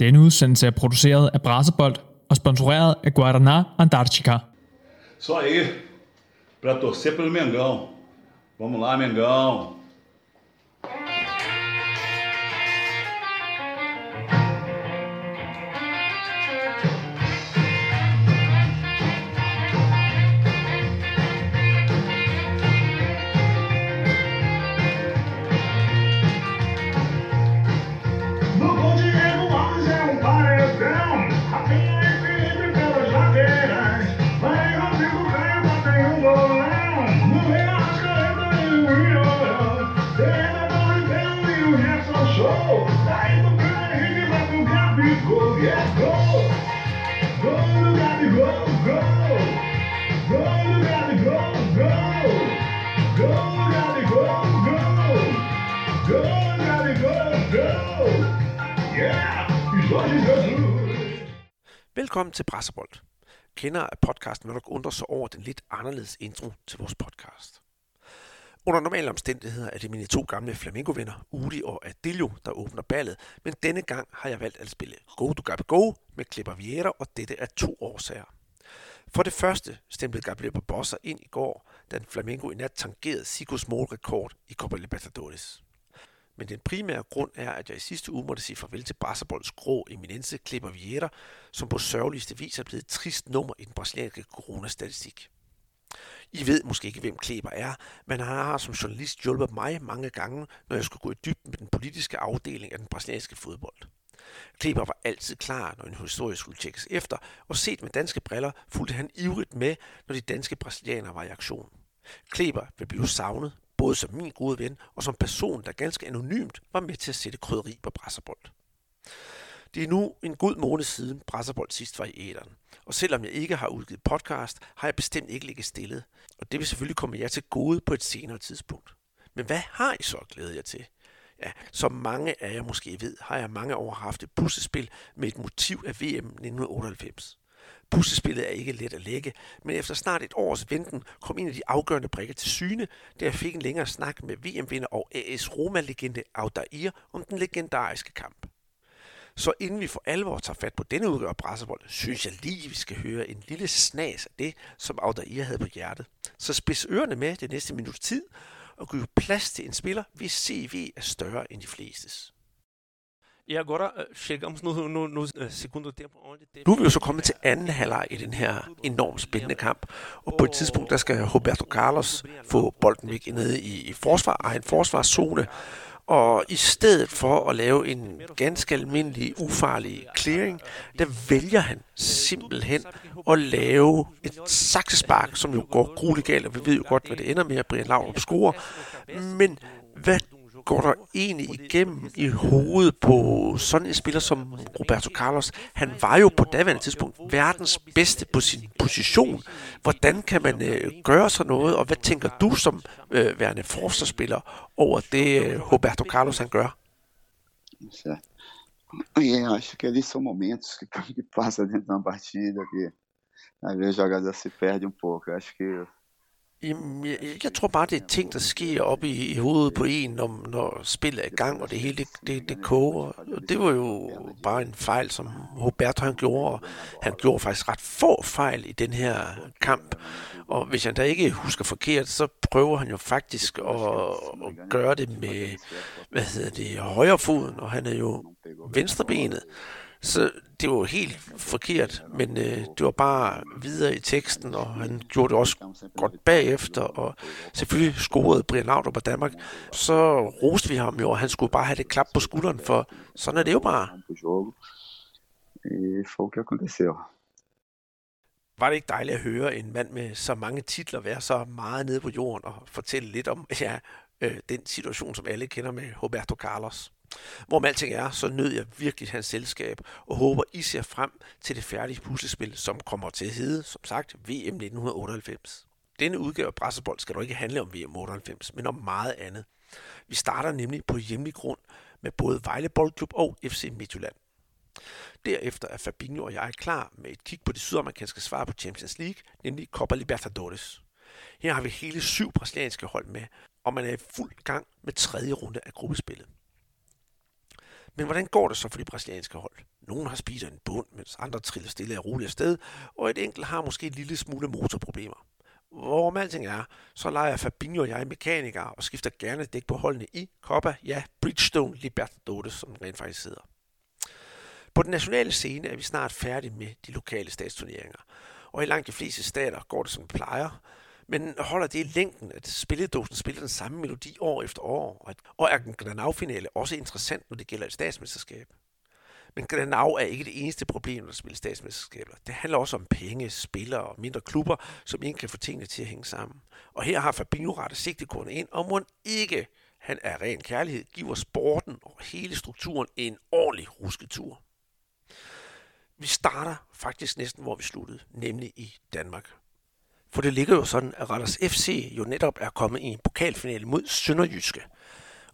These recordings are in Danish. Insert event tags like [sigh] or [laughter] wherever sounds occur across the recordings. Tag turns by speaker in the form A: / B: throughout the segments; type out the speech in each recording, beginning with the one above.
A: Denne udsendelse er produceret af Brasebold og sponsoreret af Guaraná Antarctica.
B: Só aí, para torcer pelo Mengão. Vamos lá, Mengão.
C: Velkommen til Brasserbold. Kender af podcasten vil nok undre sig over den lidt anderledes intro til vores podcast. Under normale omstændigheder er det mine to gamle flamingo-venner, Udi og Adilio, der åbner ballet, men denne gang har jeg valgt at spille Go Du Gabi Go med Clipper Vieira, og dette er to årsager. For det første stemplede Gabriel Barbosa ind i går, da en flamingo i nat tangerede Sigos målrekord i Copa Libertadores. Men den primære grund er, at jeg i sidste uge måtte sige farvel til Brasserbolds grå eminence Klipper Vieira, som på sørgeligste vis er blevet et trist nummer i den brasilianske coronastatistik. I ved måske ikke, hvem Kleber er, men han har som journalist hjulpet mig mange gange, når jeg skulle gå i dybden med den politiske afdeling af den brasilianske fodbold. Kleber var altid klar, når en historie skulle tjekkes efter, og set med danske briller fulgte han ivrigt med, når de danske brasilianere var i aktion. Kleber vil blive savnet, både som min gode ven og som person, der ganske anonymt var med til at sætte krydderi på Brasserbold. Det er nu en god måned siden Brasserbold sidst var i æderen. Og selvom jeg ikke har udgivet podcast, har jeg bestemt ikke ligget stillet. Og det vil selvfølgelig komme jer til gode på et senere tidspunkt. Men hvad har I så glædet jer til? Ja, som mange af jer måske ved, har jeg mange år haft et puslespil med et motiv af VM 1998. Puslespillet er ikke let at lægge, men efter snart et års venten kom en af de afgørende brikker til syne, da jeg fik en længere snak med VM-vinder og AS Roma-legende Audair om den legendariske kamp. Så inden vi for alvor tager fat på denne udgave af Brasserbold, synes jeg lige, vi skal høre en lille snas af det, som Audair havde på hjertet. Så spids ørerne med det næste minut tid, og giv plads til en spiller, hvis CV er større end de flestes.
D: E agora eh, chegamos no, no, no eh, segundo tempo, onde teve...
C: Nu er vi jo så kommet til anden halvleg i den her enormt spændende kamp, og på et tidspunkt der skal Roberto Carlos få bolden væk nede i, i forsvar, egen forsvarszone, og i stedet for at lave en ganske almindelig, ufarlig clearing, der vælger han simpelthen at lave et saksespark, som jo går grueligt galt, og vi ved jo godt, hvad det ender med at Brian Laudrup scorer. Men hvad går der egentlig igennem i hovedet på sådan en spiller som Roberto Carlos? Han var jo på daværende tidspunkt verdens bedste på sin position. Hvordan kan man øh, gøre sådan noget, og hvad tænker du som øh, værende forsvarsspiller over det øh, Roberto Carlos han gør?
E: Ja. E acho que ali são momentos que, [laughs] que passa dentro de uma partida que às vezes o jogador se perde um pouco. Eu acho que
C: Jamen, jeg, jeg tror bare, det er ting, der sker op i, i hovedet på en, når, når spillet er i gang, og det hele det, det, det koger. Det var jo bare en fejl, som Roberto han gjorde. Og han gjorde faktisk ret få fejl i den her kamp. Og hvis han da ikke husker forkert, så prøver han jo faktisk at, at gøre det med, hvad hedder det, højre foden, og han er jo venstrebenet. Så det var helt forkert, men øh, det var bare videre i teksten, og han gjorde det også godt bagefter, og selvfølgelig scorede Brian Laudrup på Danmark. Så roste vi ham jo, og han skulle bare have det klap på skulderen, for sådan er det jo bare.
E: aconteceu.
C: Var det ikke dejligt at høre en mand med så mange titler være så meget nede på jorden og fortælle lidt om ja, øh, den situation, som alle kender med Roberto Carlos? Hvorom alting er, så nød jeg virkelig hans selskab, og håber, I ser frem til det færdige puslespil, som kommer til at hedde, som sagt, VM 1998. Denne udgave af Brasserbold skal dog ikke handle om VM 98, men om meget andet. Vi starter nemlig på hjemlig grund med både Vejle Boldklub og FC Midtjylland. Derefter er Fabinho og jeg klar med et kig på det sydamerikanske svar på Champions League, nemlig Copa Libertadores. Her har vi hele syv brasilianske hold med, og man er i fuld gang med tredje runde af gruppespillet. Men hvordan går det så for de brasilianske hold? Nogle har speeder en bund, mens andre triller stille og roligt afsted, og et enkelt har måske en lille smule motorproblemer. Hvorom alting er, så leger Fabinho og jeg mekanikere og skifter gerne dæk på holdene i Copa, ja, Bridgestone Libertadores, som den rent faktisk hedder. På den nationale scene er vi snart færdige med de lokale statsturneringer, og i langt de fleste stater går det som plejer, men holder det i længden, at spilledåsen spiller den samme melodi år efter år, og, at, og er den Granau-finale også interessant, når det gælder et statsmesterskab? Men Granau er ikke det eneste problem, når der spiller statsmesterskaber. Det handler også om penge, spillere og mindre klubber, som ikke kan få tingene til at hænge sammen. Og her har Fabinho rettet sigtekornet ind, og må ikke, han er ren kærlighed, giver sporten og hele strukturen en ordentlig rusketur. Vi starter faktisk næsten, hvor vi sluttede, nemlig i Danmark. For det ligger jo sådan, at Randers FC jo netop er kommet i en pokalfinale mod Sønderjyske.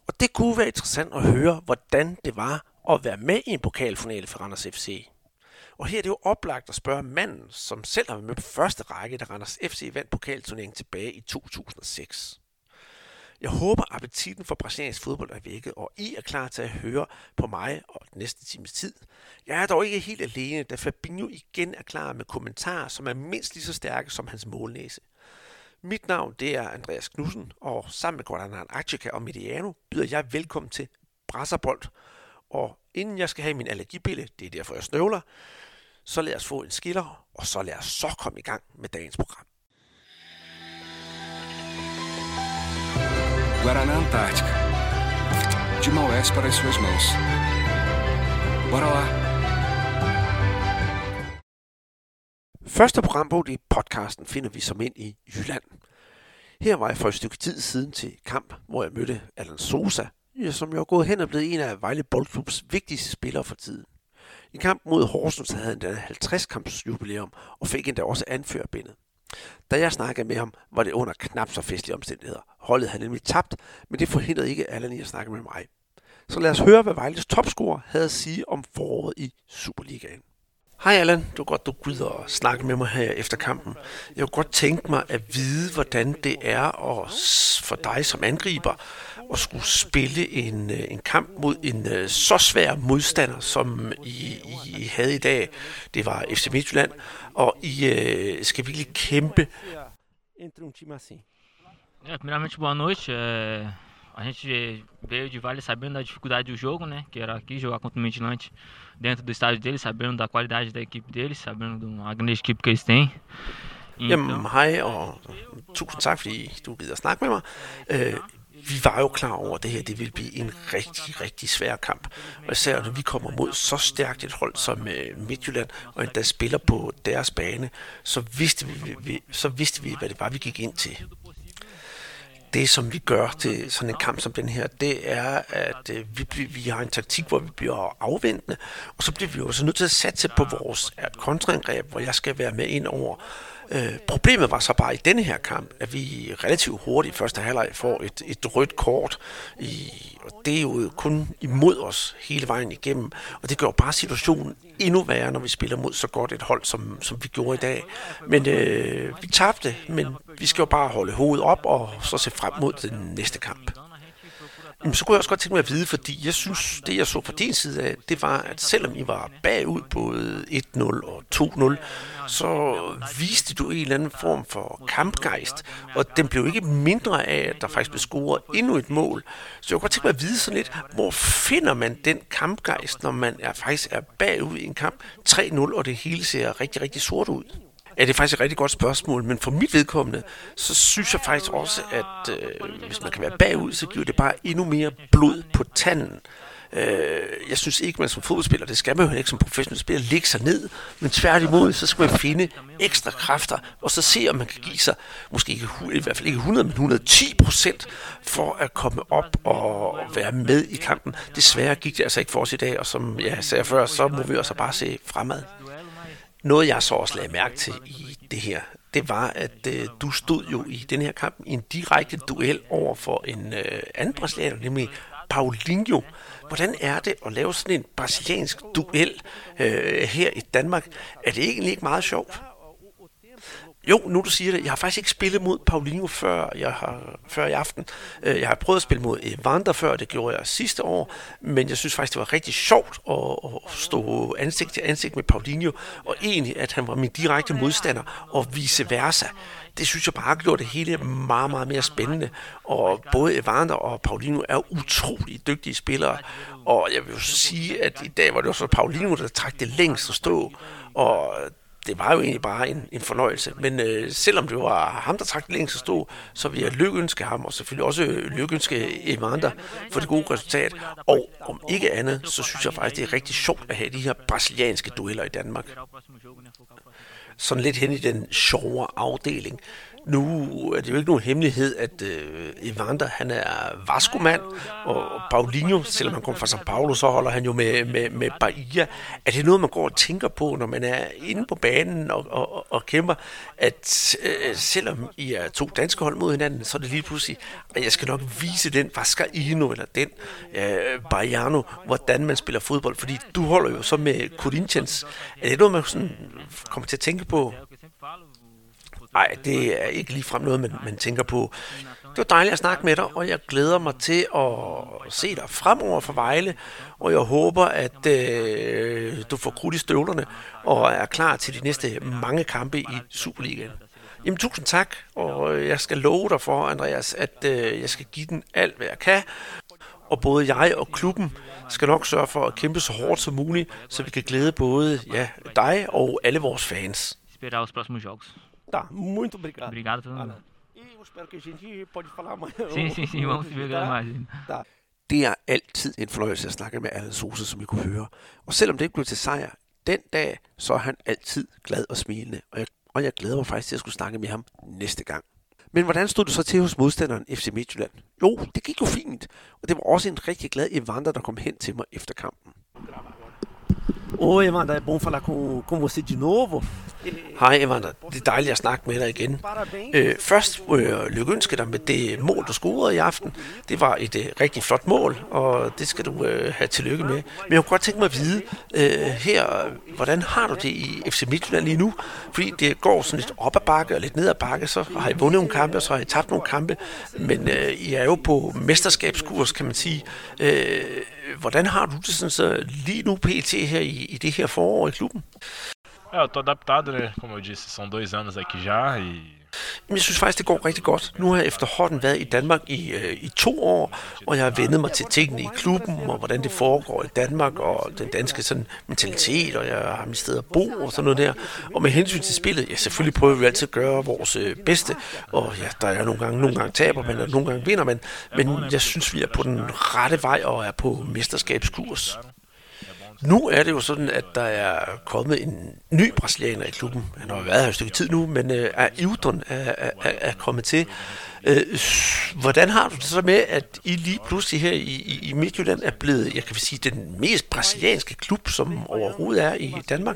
C: Og det kunne være interessant at høre, hvordan det var at være med i en pokalfinale for Randers FC. Og her er det jo oplagt at spørge manden, som selv har været med på første række, da Randers FC vandt pokalturneringen tilbage i 2006. Jeg håber, appetitten for brasiliansk fodbold er vækket, og I er klar til at høre på mig og den næste times tid. Jeg er dog ikke helt alene, da Fabinho igen er klar med kommentarer, som er mindst lige så stærke som hans målnæse. Mit navn det er Andreas Knudsen, og sammen med Guadalajara Archica og Mediano byder jeg velkommen til Brasserbold. Og inden jeg skal have min allergibille, det er derfor jeg snøvler, så lad os få en skiller, og så lad os så komme i gang med dagens program.
F: Guaraná Antártica. De Maués para as suas mãos. Bora lá!
C: Første programbog i podcasten finder vi som ind i Jylland. Her var jeg for et stykke tid siden til kamp, hvor jeg mødte Allan Sosa, som jo er gået hen og blevet en af Vejle Boldklubs vigtigste spillere for tiden. I kamp mod Horsens havde han da 50 kampsjubilæum og fik endda også anførerbindet. Da jeg snakkede med ham, var det under knap så festlige omstændigheder. Holdet havde nemlig tabt, men det forhindrede ikke Allan i at snakke med mig. Så lad os høre, hvad Vejles topscorer havde at sige om foråret i Superligaen. Hej Allan, det var godt, du gider og snakke med mig her efter kampen. Jeg kunne godt tænke mig at vide, hvordan det er at, for dig som angriber at skulle spille en, øh, en kamp mod en øh, så svær modstander, som I, I havde i dag. Det var FC Midtjylland, og I øh, skal virkelig kæmpe.
G: É, primeiramente, boa noite. É, a gente veio de Vale sabendo da dificuldade do jogo, né? Que era aqui jogar contra o Midland dentro do estádio deles, sabendo da qualidade da equipe deles, sabendo da grande equipe que eles têm.
C: Jamen, hej, og tusind tak, fordi du gider at snakke med mig. Øh, vi var jo klar over, at det her det ville blive en rigtig, rigtig svær kamp. Og især når vi kommer mod så stærkt et hold som øh, Midtjylland, og endda spiller på deres bane, så vidste vi, vi, så vidste vi, hvad det var, vi gik ind til. Det, som vi gør til sådan en kamp som den her, det er, at øh, vi, vi har en taktik, hvor vi bliver afventende, og så bliver vi jo så nødt til at satse på vores øh, kontraangreb, hvor jeg skal være med ind over. Øh, problemet var så bare i denne her kamp, at vi relativt hurtigt i første halvleg får et, et rødt kort, i, og det er jo kun imod os hele vejen igennem, og det gør bare situationen endnu værre, når vi spiller mod så godt et hold, som, som vi gjorde i dag. Men øh, vi tabte, men vi skal jo bare holde hovedet op og så se frem mod den næste kamp. Jamen, så kunne jeg også godt tænke mig at vide, fordi jeg synes, det jeg så fra din side af, det var, at selvom I var bagud både 1-0 og 2-0, så viste du en eller anden form for kampgejst, og den blev ikke mindre af, at der faktisk blev scoret endnu et mål. Så jeg kunne godt tænke mig at vide sådan lidt, hvor finder man den kampgejst, når man er, faktisk er bagud i en kamp 3-0, og det hele ser rigtig, rigtig sort ud? Ja, det er faktisk et rigtig godt spørgsmål, men for mit vedkommende, så synes jeg faktisk også, at øh, hvis man kan være bagud, så giver det bare endnu mere blod på tanden. Øh, jeg synes ikke, man som fodboldspiller, det skal man jo ikke som professionel spiller, lægge sig ned, men tværtimod, så skal man finde ekstra kræfter, og så se, om man kan give sig, måske ikke, i hvert fald ikke 100, men 110 procent, for at komme op og være med i kampen. Desværre gik det altså ikke for os i dag, og som jeg sagde før, så må vi også bare se fremad. Noget, jeg så også lagde mærke til i det her, det var, at øh, du stod jo i den her kamp i en direkte duel over for en øh, anden brasilianer, nemlig Paulinho. Hvordan er det at lave sådan en brasiliansk duel øh, her i Danmark? Er det egentlig ikke meget sjovt? Jo, nu du siger det, jeg har faktisk ikke spillet mod Paulinho før, jeg har, før i aften. Øh, jeg har prøvet at spille mod Evander før, det gjorde jeg sidste år, men jeg synes faktisk, det var rigtig sjovt at, at stå ansigt til ansigt med Paulinho, og egentlig, at han var min direkte modstander, og vice versa. Det synes jeg bare gjorde det hele meget, meget mere spændende. Og både Evander og Paulinho er utrolig dygtige spillere, og jeg vil jo sige, at i dag var det også Paulinho, der trak det længst at stå, og det var jo egentlig bare en, en fornøjelse. Men øh, selvom det var ham, der trak det længst at stå, så vil jeg lykønske ham, og selvfølgelig også øh, lykønske Evander for det gode resultat. Og om ikke andet, så synes jeg faktisk, det er rigtig sjovt at have de her brasilianske dueller i Danmark. Sådan lidt hen i den sjove afdeling. Nu er det jo ikke nogen hemmelighed, at øh, Evander han er Vasco-mand, og Paulinho, selvom han kommer fra São Paulo, så holder han jo med, med, med Bahia. Er det noget, man går og tænker på, når man er inde på banen og, og, og kæmper, at øh, selvom I er to danske hold mod hinanden, så er det lige pludselig, at jeg skal nok vise den Vascaíno eller den øh, Baiano, hvordan man spiller fodbold, fordi du holder jo så med Corinthians. Er det noget, man sådan kommer til at tænke på? Nej, det er ikke ligefrem noget, man, man tænker på. Det var dejligt at snakke med dig, og jeg glæder mig til at se dig fremover for Vejle, og jeg håber, at øh, du får krudt i støvlerne og er klar til de næste mange kampe i Superligaen. Jamen tusind tak, og jeg skal love dig for, Andreas, at øh, jeg skal give den alt, hvad jeg kan. Og både jeg og klubben skal nok sørge for at kæmpe så hårdt som muligt, så vi kan glæde både ja, dig og alle vores fans.
G: Esperar os próximos jogos.
D: Tá, muito obrigado.
G: Obrigado pelo
D: Alan. E eu espero que a gente pode falar amanhã.
G: Sim, sim, sim, vamos [laughs] se ver
D: Tá?
G: mais.
D: Tá.
C: Det er altid en fornøjelse at snakke med Allan Sosa, som I kunne høre. Og selvom det ikke blev til sejr den dag, så er han altid glad og smilende. Og jeg, og jeg glæder mig faktisk til at skulle snakke med ham næste gang. Men hvordan stod det så til hos modstanderen FC Midtjylland? Jo, det gik jo fint. Og det var også en rigtig glad Evander, der kom hen til mig efter kampen.
D: Oi, Amanda, é bom falar com, com você de novo.
C: Hej Evander, det er dejligt at snakke med dig igen. Øh, først vil jeg lykønske dig med det mål, du scorede i aften. Det var et øh, rigtig flot mål, og det skal du øh, have tillykke med. Men jeg kunne godt tænke mig at vide øh, her, hvordan har du det i FC Midtjylland lige nu? Fordi det går sådan lidt op ad bakke og lidt ned ad bakke, så har I vundet nogle kampe, og så har I tabt nogle kampe. Men øh, I er jo på mesterskabskurs, kan man sige. Øh, hvordan har du det sådan, så lige nu pt. her i, i det her forår i klubben?
H: Ja, eu tô adaptado, né? Como eu disse, são dois anos aqui já e
C: Men jeg synes faktisk, det går rigtig godt. Nu har jeg efterhånden været i Danmark i, øh, i to år, og jeg har vendet mig til tingene i klubben, og hvordan det foregår i Danmark, og den danske sådan, mentalitet, og jeg har mit sted at bo, og sådan noget der. Og med hensyn til spillet, ja, selvfølgelig prøver vi altid at gøre vores øh, bedste, og ja, der er nogle gange, nogle gange taber man, og nogle gange vinder man, men jeg synes, vi er på den rette vej, og er på mesterskabskurs. Nu er det jo sådan, at der er kommet en ny brasilianer i klubben. Han har været her et stykke tid nu, men øh, er Ildon er, er, er, kommet til. Øh, hvordan har du det så med, at I lige pludselig her i, i, i Midtjylland er blevet, jeg kan vel sige, den mest brasilianske klub, som overhovedet er i Danmark?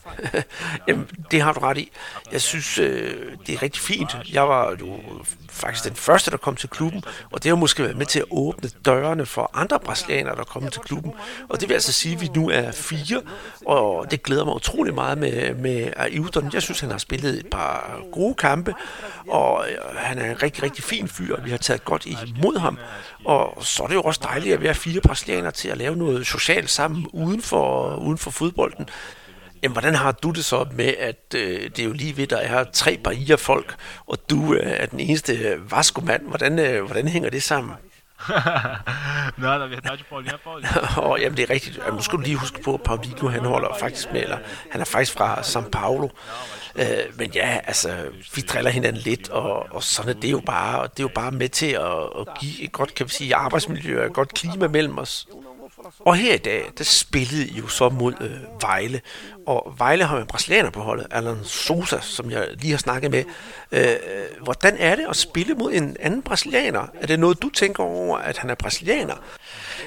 C: [laughs] Jamen, det har du ret i. Jeg synes, øh, det er rigtig fint. Jeg var jo faktisk den første, der kom til klubben, og det har måske været med til at åbne dørene for andre brasilianere, der er kommet til klubben. Og det vil altså sige, at vi nu er fire, og det glæder mig utrolig meget med, med Ailton. Jeg synes, han har spillet et par gode kampe, og øh, han er en rigtig, rigtig fin fyr, og vi har taget godt imod ham. Og så er det jo også dejligt at være fire brasilianere til at lave noget socialt sammen uden for, uden for fodbolden. Jamen, hvordan har du det så med, at øh, det er jo lige ved, der er tre barrierfolk, og du øh, er den eneste øh, Vasco-mand. Hvordan, øh, hvordan hænger det sammen?
H: Não, na verdade, Paulinho é Paulinho.
C: og jamen, det er rigtigt. Nu skal du lige huske på, at Paulinho, han holder faktisk med, eller han er faktisk fra São Paulo. Øh, men ja, altså, vi driller hinanden lidt, og, og sådan er det jo bare, det er jo bare med til at, at give et godt, kan vi sige, arbejdsmiljø og et godt klima mellem os. Og her i dag, der spillede I jo så mod øh, Vejle. Og Vejle har jo en brasilianer på holdet, Alan Sosa, som jeg lige har snakket med. Øh, hvordan er det at spille mod en anden brasilianer? Er det noget, du tænker over, at han er brasilianer?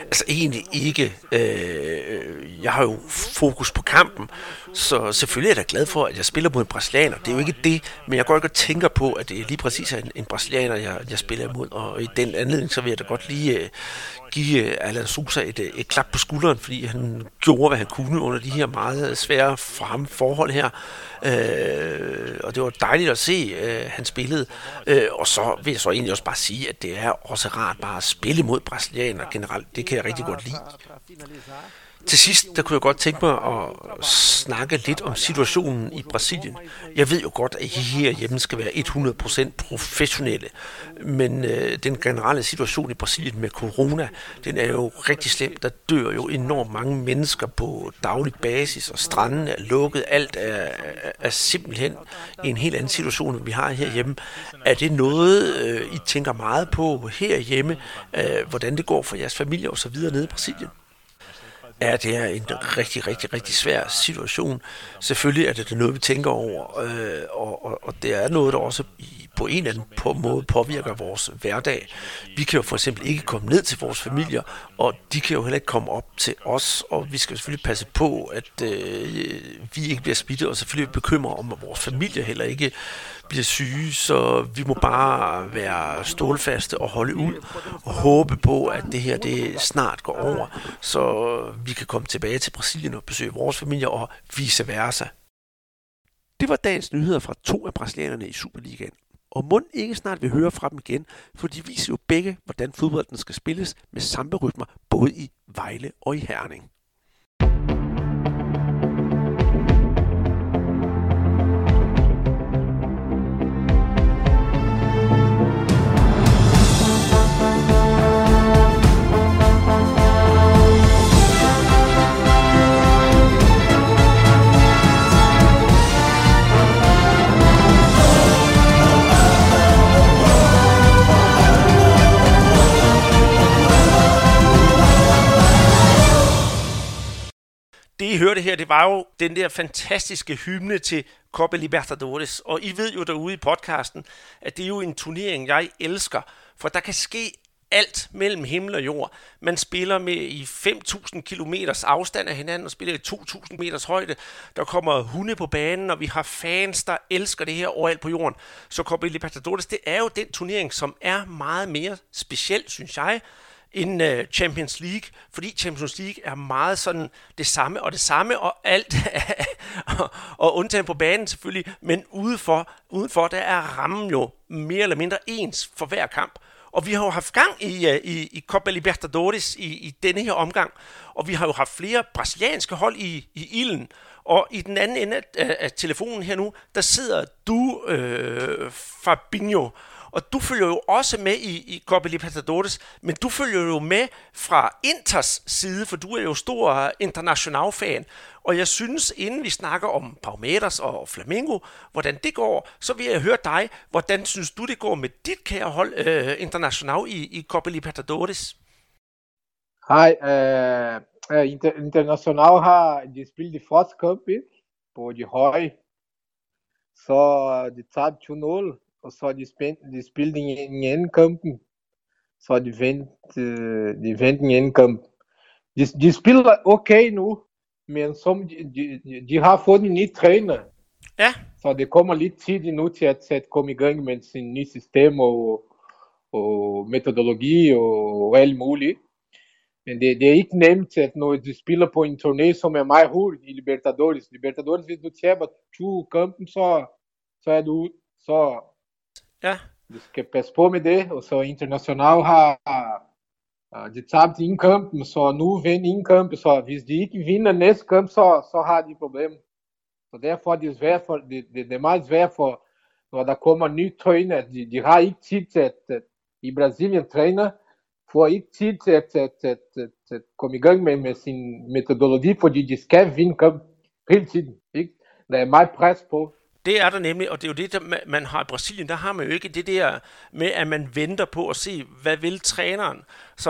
C: Altså egentlig ikke. Øh, jeg har jo fokus på kampen, så selvfølgelig er jeg da glad for, at jeg spiller mod en brasilianer. Det er jo ikke det, men jeg går ikke og tænker på, at det er lige præcis en, en brasilianer, jeg, jeg spiller imod. Og i den anledning, så vil jeg da godt lige øh, give øh, Alan Sousa et, øh, et klap på skulderen, fordi han gjorde, hvad han kunne under de her meget øh, svære for ham forhold her. Øh, og det var dejligt at se, øh, han spillede. Øh, og så vil jeg så egentlig også bare sige, at det er også rart bare at spille mod brasilianer generelt. Det kan jeg rigtig godt lide. Til sidst, der kunne jeg godt tænke mig at snakke lidt om situationen i Brasilien. Jeg ved jo godt, at I herhjemme skal være 100% professionelle, men øh, den generelle situation i Brasilien med corona, den er jo rigtig slem. Der dør jo enormt mange mennesker på daglig basis, og stranden er lukket. Alt er, er simpelthen i en helt anden situation, end vi har herhjemme. Er det noget, øh, I tænker meget på herhjemme, øh, hvordan det går for jeres familie og så videre nede i Brasilien? Ja, det er en rigtig, rigtig, rigtig svær situation. Selvfølgelig er det noget, vi tænker over, øh, og, og, og det er noget, der også i, på en eller anden på måde påvirker vores hverdag. Vi kan jo for eksempel ikke komme ned til vores familier, og de kan jo heller ikke komme op til os, og vi skal selvfølgelig passe på, at øh, vi ikke bliver smittet, og selvfølgelig bekymre om, at vores familie heller ikke bliver syge, så vi må bare være stålfaste og holde ud og håbe på, at det her det snart går over, så vi kan komme tilbage til Brasilien og besøge vores familie og vice versa. Det var dagens nyheder fra to af brasilianerne i Superligaen. Og mund ikke snart vil høre fra dem igen, for de viser jo begge, hvordan fodbolden skal spilles med samme rytmer både i Vejle og i Herning. Det I hørte her, det var jo den der fantastiske hymne til Copa Libertadores. Og I ved jo derude i podcasten, at det er jo en turnering, jeg elsker. For der kan ske alt mellem himmel og jord. Man spiller med i 5.000 km afstand af hinanden og spiller i 2.000 meters højde. Der kommer hunde på banen, og vi har fans, der elsker det her overalt på jorden. Så Copa Libertadores, det er jo den turnering, som er meget mere speciel, synes jeg, inden øh, Champions League, fordi Champions League er meget sådan det samme og det samme, og alt, og, [laughs] og undtagen på banen selvfølgelig, men udenfor, udenfor der er rammen jo mere eller mindre ens for hver kamp. Og vi har jo haft gang i, øh, i, i Copa Libertadores i, i denne her omgang, og vi har jo haft flere brasilianske hold i, i ilden, og i den anden ende af, af telefonen her nu, der sidder du, øh, Fabinho, og du følger jo også med i, i Copa Libertadores, men du følger jo med fra Inters side, for du er jo stor international-fan. Og jeg synes, inden vi snakker om Palmeiras og Flamengo, hvordan det går, så vil jeg høre dig, hvordan synes du, det går med dit kære hold uh, International i, i Copa Libertadores?
I: Hej, uh, øh, uh, øh, Inter International har de spillet de første kampe på de høje, så de tabte 2-0 så de, spil, de spillede i en anden kampen, så de vandt, de vandt en anden kamp. De, de spiller okay nu, men som de, de, de har fået en ny træner.
C: Ja.
I: Så det kommer lidt tid nu til at, at komme i gang med sin nye system og, og metodologi og alt muligt. Men det, det er ikke nemt, at når de spiller på en turné, som er i Libertadores. Libertadores, hvis du taber to kampen, så, så er du så
C: Ja.
I: Du skal passe på med det, og så International har de tabte en kamp, så nu vinder en kamp, så hvis de ikke vinder næste kamp, så, så har de problemer. Så derfor det er svært for, det, det, det er meget svært for, når der kommer ny træner, de, de har ikke tid til at, at i Brasilien træner, får ikke tid til at, at, at, at, at gang med, med sin metodologi, fordi de skal vinde kamp hele tiden. Ikke? Der er meget pres.
C: Det er der nemlig, og det er jo det, der ma- man har i Brasilien, der har man jo ikke det der med, at man venter på at se, hvad vil træneren,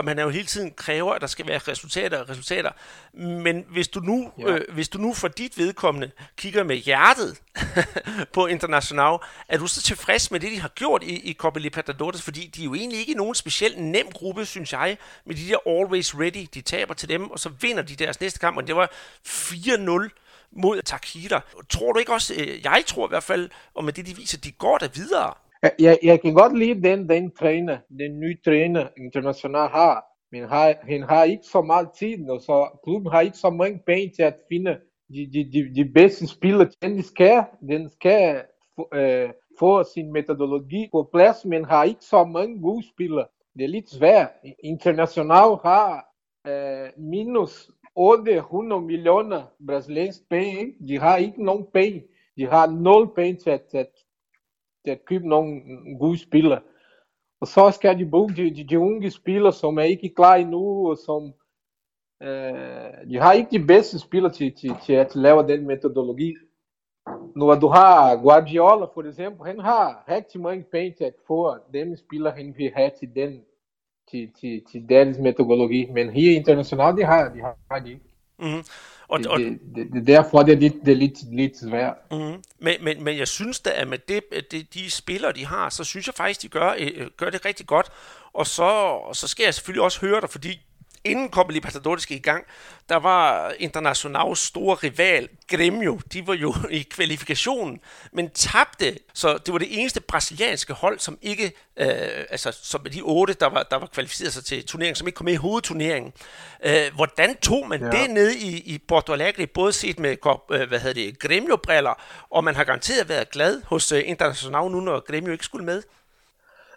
C: man er jo hele tiden kræver, at der skal være resultater og resultater. Men hvis du nu, ja. øh, hvis du nu for dit vedkommende kigger med hjertet [laughs] på International, er du så tilfreds med det, de har gjort i, i Copa Libertadores? Fordi de er jo egentlig ikke nogen specielt nem gruppe, synes jeg, med de der always ready. De taber til dem, og så vinder de deres næste kamp, og det var 4-0 mod Takita. Tror du ikke også, øh, jeg tror i hvert fald, og med det de viser, de går der videre.
I: Jeg, jeg kan godt lide den, den træner, den nye træner, international har. Men har, han har ikke så meget tid, og så klubben har ikke så mange penge til at finde de, de, de, de bedste spillere. Den skal, den skal øh, få sin metodologi på plads, men har ikke så mange gode spillere. Det er lidt svært. International har øh, minus 800 millioner brasilianske penge. ikke? De har ikke nogen penge. De har nul penge til at, til at, til at købe nogle gode spillere. Og så skal de bruge de, de, de unge spillere, som er ikke klar endnu, og som øh, de har ikke de bedste spillere til, til, til at lave den metodologi. Når du har Guardiola, for eksempel, han har rigtig mange penge til at få dem spillere, han vil have til den til, til, til deres metodologi. Men her internationalt, de har de, har, har de ikke.
C: Mm-hmm. Og,
I: Det,
C: og,
I: det, det, det, derfor det er lidt, det er lidt, lidt svært.
C: Mm-hmm. Men, men, men jeg synes da, at med det, det, de spillere, de har, så synes jeg faktisk, de gør, øh, gør det rigtig godt. Og så, og så skal jeg selvfølgelig også høre dig, fordi inden Copa Libertadores gik i gang, der var Internationals store rival, Grêmio, de var jo [laughs] i kvalifikationen, men tabte, så det var det eneste brasilianske hold, som ikke, øh, altså som de otte, der var, der var kvalificeret sig til turneringen, som ikke kom med i hovedturneringen. Øh, hvordan tog man ja. Det ned i, i Porto Alegre, både set med, øh, hvad hedder det, Grêmio-briller, og man har garanteret været glad hos øh, International nu, når Grêmio ikke skulle med?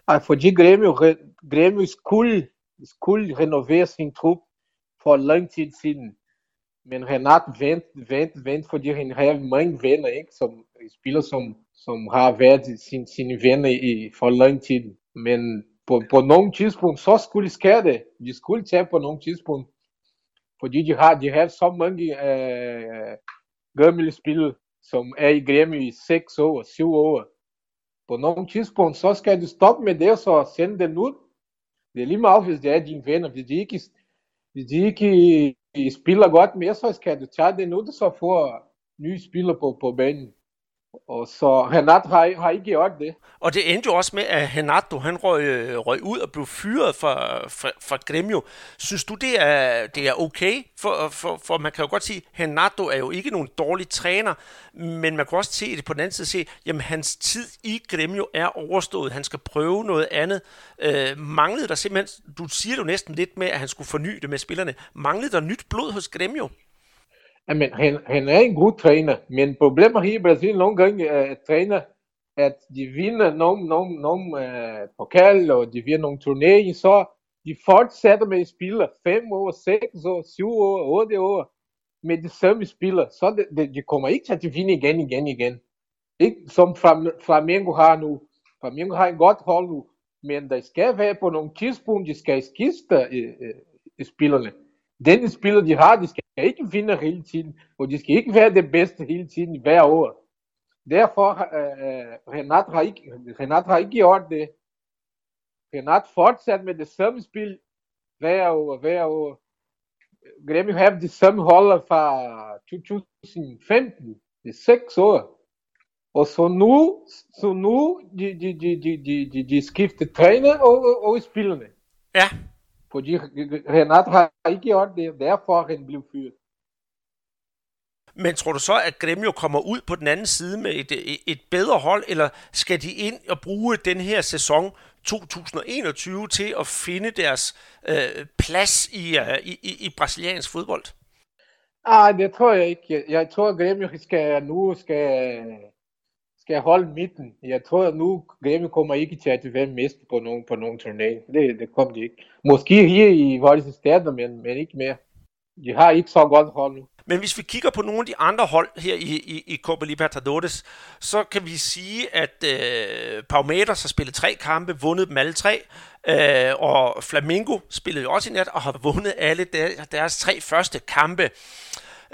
I: Ah, fordi Grêmio, re- Grêmio skulle, skulle renovere sin trup for lang tid siden. Men Renato vent, vent, vent, fordi han har mange venner, ikke? Som spillere, som, som har været sin, sine venner i, for lang tid. Men på, på nogle tidspunkt, så skulle ske det. De skulle tage på nogle tidspunkt. Fordi de har, de har så mange øh, gamle spillere, som er i Grêmio i 6 år, 7 år. På nogle tidspunkt, så skal du stoppe med det, så sende den ud. Det er lige meget, hvis det er dine venner. Hvis de ikke, hvis de ikke spiller godt mere, så skal du tage den ud, og så få Renato har, har ikke gjort det.
C: Og det endte jo også med, at Renato han røg, øh, røg ud og blev fyret fra, fra, fra Gremio. Synes du, det er, det er okay? For, for, for man kan jo godt sige, at Renato er jo ikke nogen dårlig træner, men man kan også se det på den anden side se, jamen hans tid i Gremio er overstået. Han skal prøve noget andet. Øh, manglede der simpelthen, du siger jo næsten lidt med, at han skulle forny det med spillerne. Manglede der nyt blod hos Gremio?
I: Jamen, han, han er en god træner, men problemet her i Brasilien nogle gange er at træner, at de vinder nogle, nogle, nogle uh, pokal, og de vinder nogle turneringer, så de fortsætter med at spille 5 år, 6 år, 7 år, 8 år med de samme spillere. Så det, det, de kommer ikke til at vinde igen, igen, igen. Ikke som Flam- Flamengo har nu. Flamengo har en godt hold nu, men der skal være på nogle tidspunkt, de skal skifte uh, uh, spillerne. Den spiller, de har, de skal ikke vinde hele tiden, og de skal ikke være det bedste hele tiden hver år. Derfor uh, Renat har ikke, Renat har ikke gjort det. Renat fortsat med det samme spil hver år, hver år. Grêmio har det samme holder fra 2015, det er seks år. Og så nu, så nu de, de, de, de, de, de, de skifter træner og, og, og spillerne.
C: Ja.
I: Fordi Renato har ikke gjort det, derfor han blev fyret.
C: Men tror du så, at Gremio kommer ud på den anden side med et, et, bedre hold, eller skal de ind og bruge den her sæson 2021 til at finde deres øh, plads i, uh, i, i, brasiliansk fodbold?
I: Ah, det tror jeg ikke. Jeg, tror, at Grêmio skal, nu skal, skal holde midten. Jeg tror, at nu Grêmio kommer ikke til at være mest på nogen, på nogen turné. Det, det kommer de ikke. Måske her i vores Stater, men, men ikke mere. De har ikke så godt hold nu.
C: Men hvis vi kigger på nogle af de andre hold her i, i, i Copa Libertadores, så kan vi sige, at øh, Palmeiras har spillet tre kampe, vundet dem alle tre, øh, og Flamengo spillede jo også i nat og har vundet alle der, deres tre første kampe.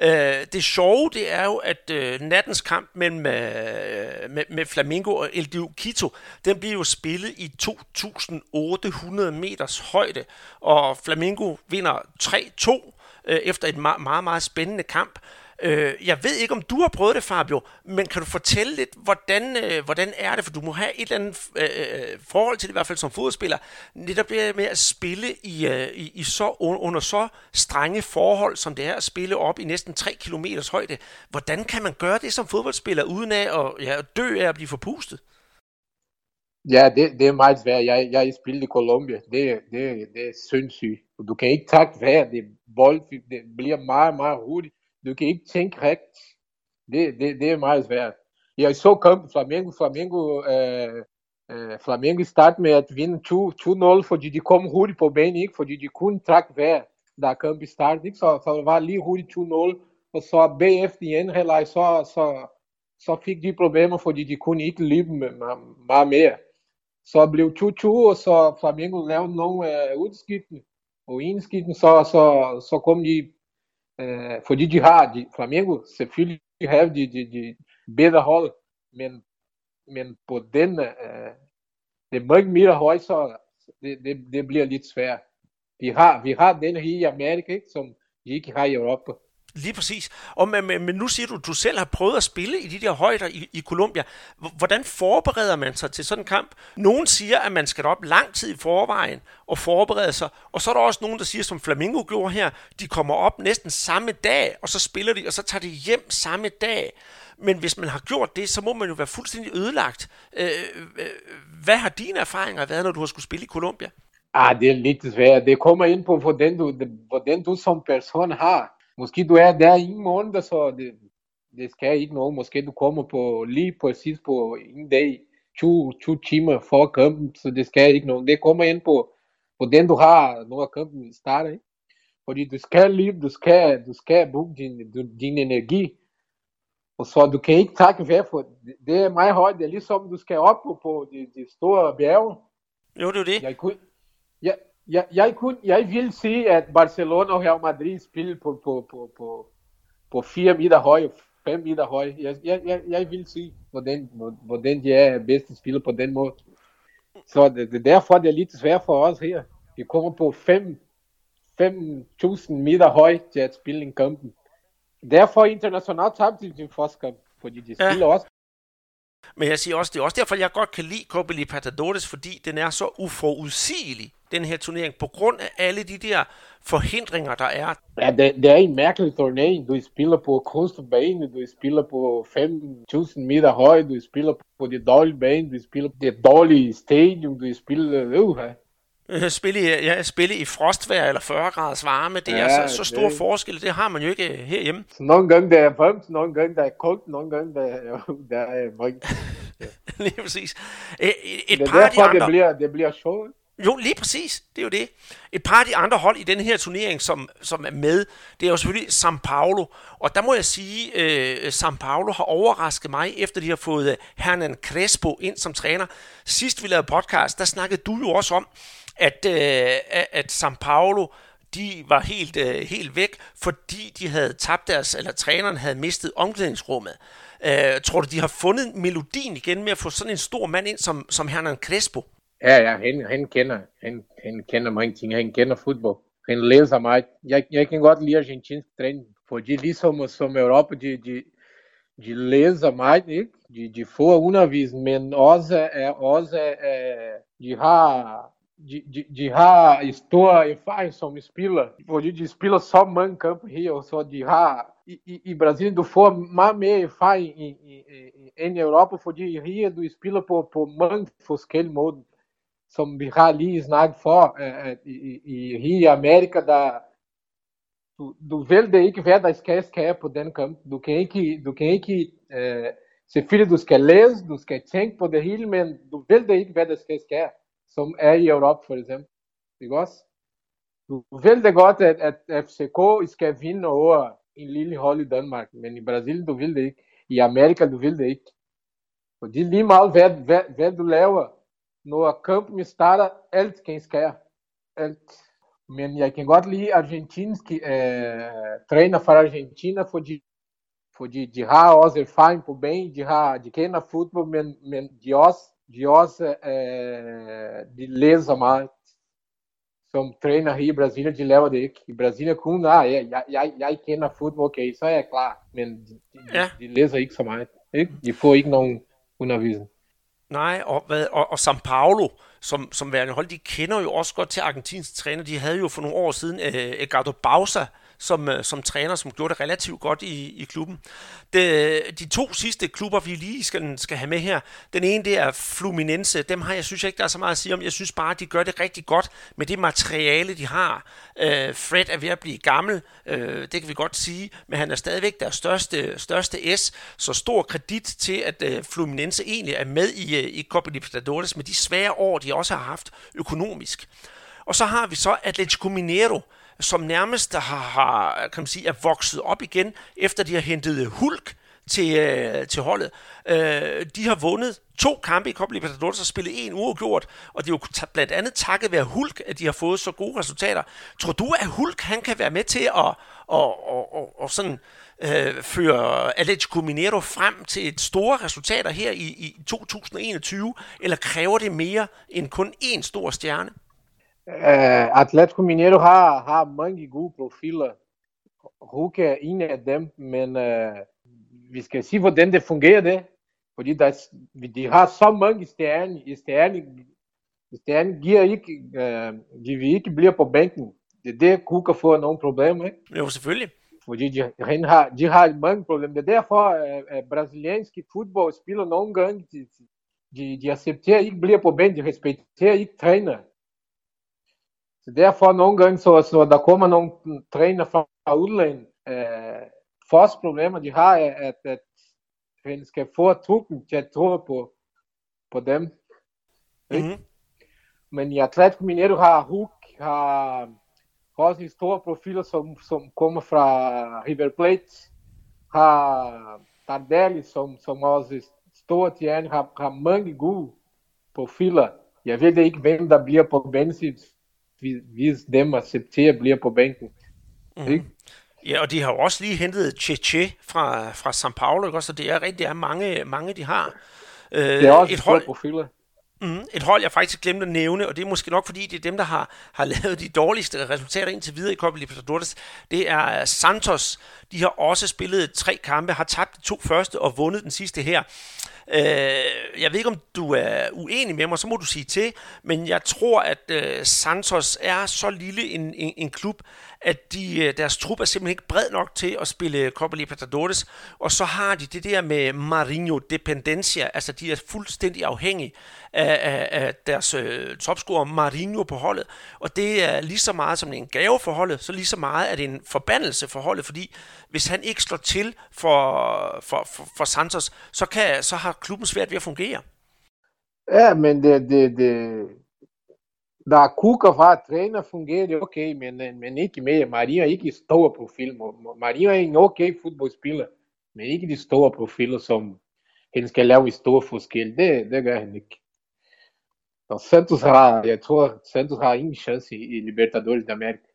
C: Øh, det sjove, det er jo, at øh, nattens kamp mellem, øh, med, med Flamingo og El Quito, den bliver jo spillet i 2.800 meters højde, og Flamingo vinder 3-2 øh, efter et meget, meget, meget spændende kamp. Øh, jeg ved ikke, om du har prøvet det, Fabio, men kan du fortælle lidt, hvordan, øh, hvordan er det? For du må have et eller andet øh, øh forhold til det, i hvert fald som fodboldspiller. Netop det med at spille i, øh, i, i så, under så strenge forhold, som det er at spille op i næsten 3 km højde. Hvordan kan man gøre det som fodboldspiller, uden af at ja, dø af at blive forpustet?
I: Ja, det, det er meget svært. Jeg, jeg spillede i Colombia. Det, det, det er sindssygt. Du kan ikke takke vejr. Det, bold, det bliver meget, meget hurtigt. Du kan ikke tænke rigtigt. Det, det, det er meget svært. Jeg så kampen Flamengo. Flamengo, øh, øh, Flamengo startede med at vinde 2-0, fordi de kom hurtigt på banen, ikke? fordi de kunne trække hver, da kampen startede. Ikke? Så, så det var lige hurtigt 2-0, og så bagefter i anden halvleg, så, så, så fik de problemer, fordi de kunne ikke løbe meget mere. Så blev 2-2, og så Flamengo lavede nogle øh, udskiftning, og indskiftning, så, så, så kom de øh, fordi de har, de, Flamengo selvfølgelig har de, de, de bedre hold, men, men på den, øh, det er meget mere så det, det, det bliver lidt svært. Vi har, vi har den de ikke Europa.
C: Lige præcis. Og, men, men, men nu siger du, at du selv har prøvet at spille i de der højder i, i Colombia. Hvordan forbereder man sig til sådan en kamp? Nogen siger, at man skal op lang tid i forvejen og forberede sig. Og så er der også nogen, der siger, som Flamingo gjorde her, de kommer op næsten samme dag, og så spiller de, og så tager de hjem samme dag. Men hvis man har gjort det, så må man jo være fuldstændig ødelagt. Øh, øh, hvad har dine erfaringer været, når du har skulle spille i Colombia?
I: Ah, det er lidt svært. Det kommer ind på, hvordan du, hvordan du som person har Måske du er der i en måned, så det, det skal ikke noget. Måske du kommer på lige præcis på en dag, 20, 20 timer for kampen, så det skal ikke noget. Det kommer ind på, på den du har, når kampen starter. Ikke? Fordi du skal lige, du skal, du skal bruge din, din energi. Og så du kan ikke takke vejr for det er meget højt. Det er ligesom du skal op på, på de, de store bjerge.
C: Jo, det er det.
I: Jeg kunne, jeg, jeg, jeg, kunne, jeg vil sige, at Barcelona og Real Madrid spiller på, på, på, på, på 4 meter høj, 5 meter høj. Jeg, jeg, jeg, jeg vil sige, hvordan, hvordan de er bedste spiller på den måde. Så det, det er derfor, det er lidt svært for os her. Vi kommer på 5 5.000 meter høj til at spille en kampen. Derfor internationalt tabte de sin første kamp, fordi de spiller ja. også
C: men jeg siger også, det er også derfor, jeg godt kan lide Copa Libertadores, fordi den er så uforudsigelig, den her turnering, på grund af alle de der forhindringer, der er.
I: Ja, det, det er en mærkelig turnering. Du spiller på kunstbane, du spiller på 5.000 meter høj, du spiller på det dårlige bane, du spiller på det dårlige stadion, du spiller... Uh,
C: spille i, ja, spille i frostvær eller 40 graders varme, det ja, er så, så stor det... forskel, det har man jo ikke øh, herhjemme.
I: Så nogle gange der er varmt, nogle gange der er koldt, nogle gange der, [laughs] der er mørkt.
C: Ja. [laughs] lige præcis. Et, et
I: det
C: par af de andre...
I: det bliver, det bliver sjovt.
C: Jo, lige præcis. Det er jo det. Et par af de andre hold i den her turnering, som, som er med, det er jo selvfølgelig São Paulo. Og der må jeg sige, at øh, São Paulo har overrasket mig, efter de har fået øh, Hernan Crespo ind som træner. Sidst vi lavede podcast, der snakkede du jo også om, at, øh, at São Paulo de var helt, øh, helt væk, fordi de havde tabt deres, eller træneren havde mistet omklædningsrummet. Øh, tror du, de har fundet melodien igen med at få sådan en stor mand ind som, som Hernan Crespo?
I: Ja, ja, han, han kender, han, han kender mange ting, han kender fodbold. Han læser meget. Jeg, jeg kan godt lide argentinsk træning, fordi ligesom som Europa, de, de, de læser meget, ikke? De, de får undervisning, men også, er, også er, de har de, de, de har stor erfaring som spiller, fordi de spiller só mange kampe her, og så de har i, i, i Brasil du får meget mere erfaring i, i, i, end i Europa, fordi her du spiller på, på mange forskellige måder som vi har lige snakket for, at i, i, i Amerika, der du, du ved det ikke, hvad der skal ske på den kamp. Du kan ikke, du kan ikke uh, selvfølgelig du skal læse, du skal tænke på det hele, men du ved det ikke, hvad som er i Europa for eksempel. Ikke også? Du ved det godt, at, at FCK vinde over en lille hold i Danmark, men i Brasilien, du vil det ikke. I Amerika, du vil det ikke. Fordi lige meget, hvad, hvad, hvad du laver, når kampen starter, alt kan ske. Alt. men jeg kan godt lide argentinske øh, træner fra Argentina, fordi, fordi de har også erfaring på banen, de, har, de kender fodbold, men, men de også, de også øh, de læser meget. Som træner her i Brasilien, de laver det ikke. I Brasilien kun, ah, jeg, jeg, jeg, kender fodbold, okay, så er jeg klar. Men de, de,
C: Ja.
I: de læser ikke så meget. Ikke? De får ikke nogen undervisning.
C: Nej, og, hvad, og, og São Paulo, som, som værende hold, de kender jo også godt til argentinsk træner. De havde jo for nogle år siden øh, Edgardo Bausa øh, som øh, som træner, som gjorde det relativt godt i, i klubben. De, øh, de to sidste klubber, vi lige skal, skal have med her, den ene det er Fluminense. Dem har jeg synes jeg ikke, der er så meget at sige om. Jeg synes bare, de gør det rigtig godt med det materiale, de har. Øh, Fred er ved at blive gammel, øh, det kan vi godt sige, men han er stadigvæk deres største, største S, så stor kredit til, at øh, Fluminense egentlig er med i, øh, i Copa Libertadores med de svære år, de også har haft økonomisk. Og så har vi så Atletico Mineiro, som nærmest har, har kan man sige, er vokset op igen, efter de har hentet øh, Hulk til, øh, til holdet. Øh, de har vundet to kampe i Copa Libertadores og spillet en uafgjort, og det er jo blandt andet takket være Hulk, at de har fået så gode resultater. Tror du, at Hulk han kan være med til at, og, og, og, og sådan, øh, føre Atletico Mineiro frem til et store resultater her i, i 2021, eller kræver det mere end kun én stor stjerne?
I: É, Atlético Mineiro har, har mange gode profiler. Hulk er en af dem, men øh, vi skal se, hvordan det fungerer det. Fordi der, er- de har så mange stjerner. Stjerner, stjerner giver ikke, øh, de vil ikke blive på bænken. Det er det, Hulk får nogle problemer. Ikke?
C: Jo, selvfølgelig.
I: Fordi de, han har, de har mange problemer. Det er derfor, at, at brasilianske fodbold spiller nogle gange, de, de, de accepterer ikke blive på bænken, de respekterer ikke træner. Derfor nogle gange, så, så der kommer nogle træner fra udlandet, øh, første problemer de har, er, at, at han skal få truppen til at tro på, på dem.
C: Mm-hmm.
I: Men i Atlético Mineiro har Hulk, har også store profiler, som, som kommer fra River Plate, har Tardelli, som, som også store tjerne, har, har mange gode profiler. Jeg ved ikke, hvem der bliver på bænken, hvis dem accepterer bliver på bænken.
C: Mm-hmm.
I: Ikke?
C: Ja, og de har jo også lige hentet Cheche fra, fra São Paulo, ikke? også? så det er rigtig det er mange, mange de har. Øh,
I: Det er også
C: et hold,
I: profiler.
C: Mm, et hold, jeg faktisk glemte at nævne, og det er måske nok fordi, det er dem, der har, har [laughs] lavet de dårligste resultater indtil videre i Copa Libertadores. Det er Santos. De har også spillet tre kampe, har tabt de to første og vundet den sidste her. Øh, jeg ved ikke, om du er uenig med mig, så må du sige til, men jeg tror, at øh, Santos er så lille en, en, en klub, at de, øh, deres trup er simpelthen ikke bred nok til at spille Copa Libertadores, og så har de det der med Marinho Dependencia, altså de er fuldstændig afhængige af, af, af deres øh, topscorer Marinho på holdet, og det er lige så meget som en gave for holdet, så lige så meget er det en forbandelse for holdet, fordi hvis han ikke slår til for, for, for, for Santos, så, kan, så har klubben svært ved at fungere.
I: Ja, men det, det, det, da Cuca var træner, fungerer det okay, men, men ikke mere. Marinho er ikke stor profil. Marinho er en okay fodboldspiller, men ikke de store profiler, som han skal lave stor forskel. Det, det gør han ikke. Og Santos har, jeg tror, Santos har ingen chance i Libertadores da América.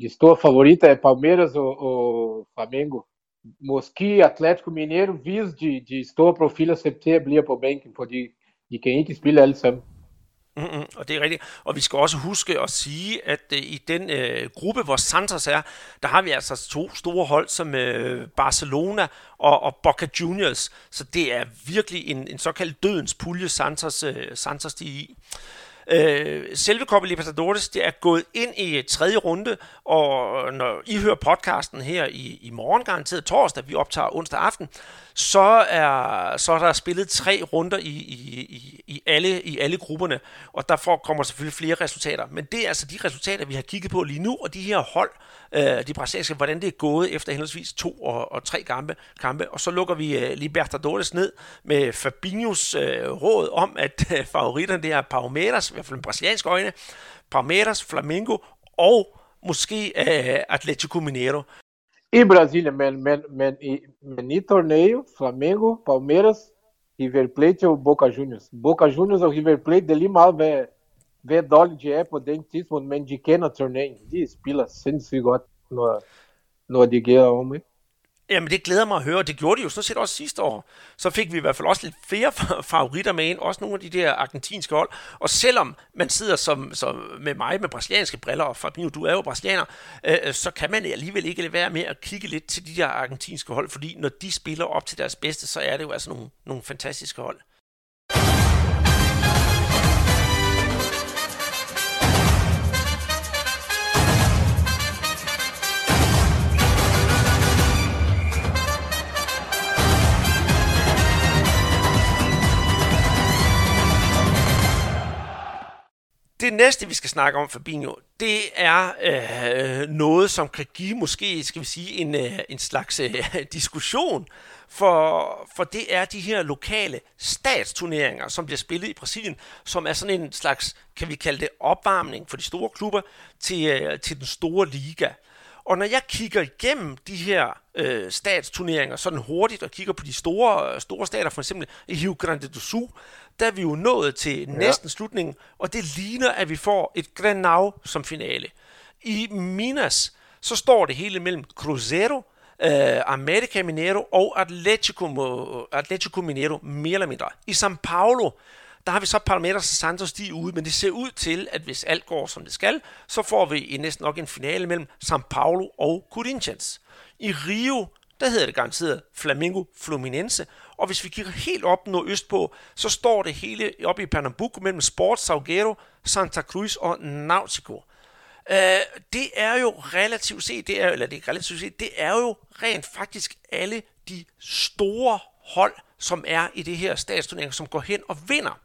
I: De store favoritter er Palmeiras og, Flamengo. Mosqui, Atlético Mineiro, vis de, de store profiler accepterer bliver på bænken, fordi de kan ikke spille alle sammen.
C: Mm-hmm, og det er rigtigt. Og vi skal også huske at sige, at øh, i den øh, gruppe, hvor Santos er, der har vi altså to store hold som øh, Barcelona og, og Boca Juniors. Så det er virkelig en, en såkaldt dødens pulje, Santos, øh, Santos de er i. Øh, selve Copa Libertadores, det er gået ind i tredje runde, og når I hører podcasten her i, i morgen, garanteret torsdag, vi optager onsdag aften, så er, så er der spillet tre runder i, i, i, i, alle, i alle grupperne, og der kommer selvfølgelig flere resultater. Men det er altså de resultater, vi har kigget på lige nu, og de her hold, øh, de brasilianske, hvordan det er gået efter henholdsvis to og, og tre kampe, kampe. Og så lukker vi øh, Libertadores ned med Fabinhos øh, råd om, at øh, favoritterne det er Palmeiras, i hvert fald med brasilianske øjne, Palmeiras, Flamengo og måske øh, Atletico Mineiro.
I: E Brasília, men, men, men, e, men e torneio, Flamengo, Palmeiras, River Plate ou Boca Juniors? Boca Juniors ou River Plate, dali mal vai, hvad dårligt de er på den tidspunkt, men de kender turneringen. De spiller sindssygt godt, når, når de gør om, ikke?
C: Jamen, det glæder mig at høre. Det gjorde de jo sådan set også sidste år. Så fik vi i hvert fald også lidt flere favoritter med ind. Også nogle af de der argentinske hold. Og selvom man sidder som, som med mig med brasilianske briller, og Fabinho, du er jo brasilianer, øh, øh, så kan man alligevel ikke lade være med at kigge lidt til de der argentinske hold. Fordi når de spiller op til deres bedste, så er det jo altså nogle, nogle fantastiske hold. Det næste, vi skal snakke om, Fabinho, det er øh, noget, som kan give måske, skal vi sige, en, øh, en slags øh, [laughs] diskussion, for, for det er de her lokale statsturneringer, som bliver spillet i Brasilien, som er sådan en slags, kan vi kalde det, opvarmning for de store klubber til, øh, til den store liga. Og når jeg kigger igennem de her øh, statsturneringer sådan hurtigt og kigger på de store, store stater, for eksempel i Rio Grande do Sul, der er vi jo nået til ja. næsten slutningen, og det ligner, at vi får et Grenau som finale. I Minas, så står det hele mellem Cruzeiro, øh, America Mineiro og Atletico, Atletico Mineiro, mere eller mindre. I São Paulo, der har vi så Palmeiras og Santos de ude, men det ser ud til, at hvis alt går som det skal, så får vi i næsten nok en finale mellem São Paulo og Corinthians. I Rio, der hedder det garanteret Flamengo Fluminense, og hvis vi kigger helt op nordøst på, så står det hele oppe i Pernambuco mellem Sport Salgueiro, Santa Cruz og Nautico. Uh, øh, det er jo relativt set, det er, eller det er relativt set, det er jo rent faktisk alle de store hold, som er i det her statsturnering, som går hen og vinder.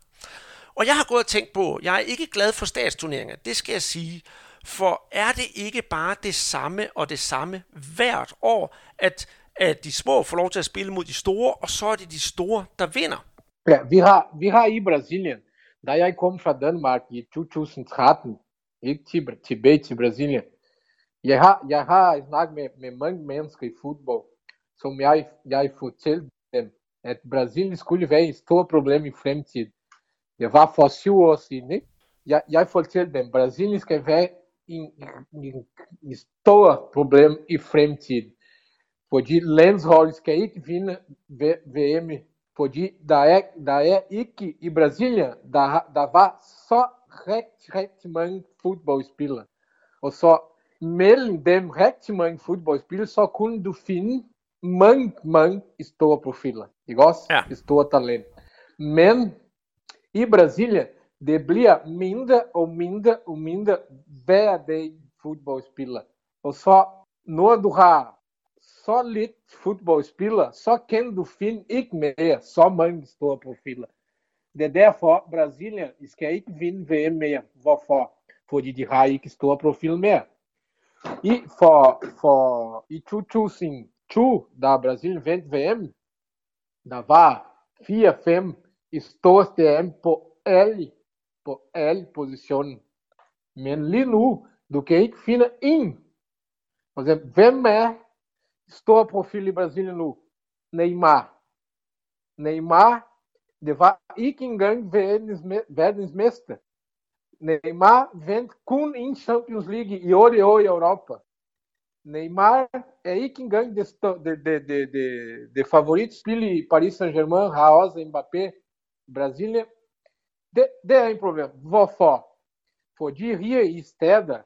C: Og jeg har gået og tænkt på, jeg er ikke glad for statsturneringer, det skal jeg sige, for er det ikke bare det samme og det samme hvert år, at, at de små får lov til at spille mod de store, og så er det de store, der vinder?
I: Ja, vi har, vi har i Brasilien, da jeg kom fra Danmark i 2013, ikke til, tilbage til Brasilien, jeg har, jeg har snakket med, med mange mennesker i fodbold, som jeg, jeg fortalte dem, at Brasilien skulle være et stort problem i fremtiden. Var for syv år siden, ikke? Jeg, jeg fortalte dem, Brasilien skal være en, en, en stort problem i fremtiden. Fordi landsholdet skal ikke vinde VM, fordi der er, der er ikke i Brasilien, der, der var så rigtig, rigtig mange fodboldspillere. Og så mellem dem rigtig mange fodboldspillere, så kunne du finde mange, mange store profiler. Ikke også?
C: Ja.
I: Store talent. Men i Brasília, det bliver mindre og mindre og mindre hver dag fodboldspiller. Og så, når du har så lidt fodboldspiller, så kan du finde ikke mere så mange store profiler. Det er derfor, Brasilien skal ikke vinde VM mere. Hvorfor? Fordi de har ikke store profil mere. I, for, for, I 2002, da Brasilien vandt VM, der var 4-5 store DM på alle, på alle positioner. Men lige nu, du kan ikke finde en. For eksempel, hvem er stor profil i Brasilien nu? Neymar. Neymar, det var ikke engang verdens, verdensmester. Neymar vandt kun en Champions League i i år i Europa. Neymar er ikke engang det, det, det, det, det, det favorit spil i Paris Saint-Germain, også Mbappé, Brasília. Det, det er en problem. Hvorfor? Fordi her i stedet,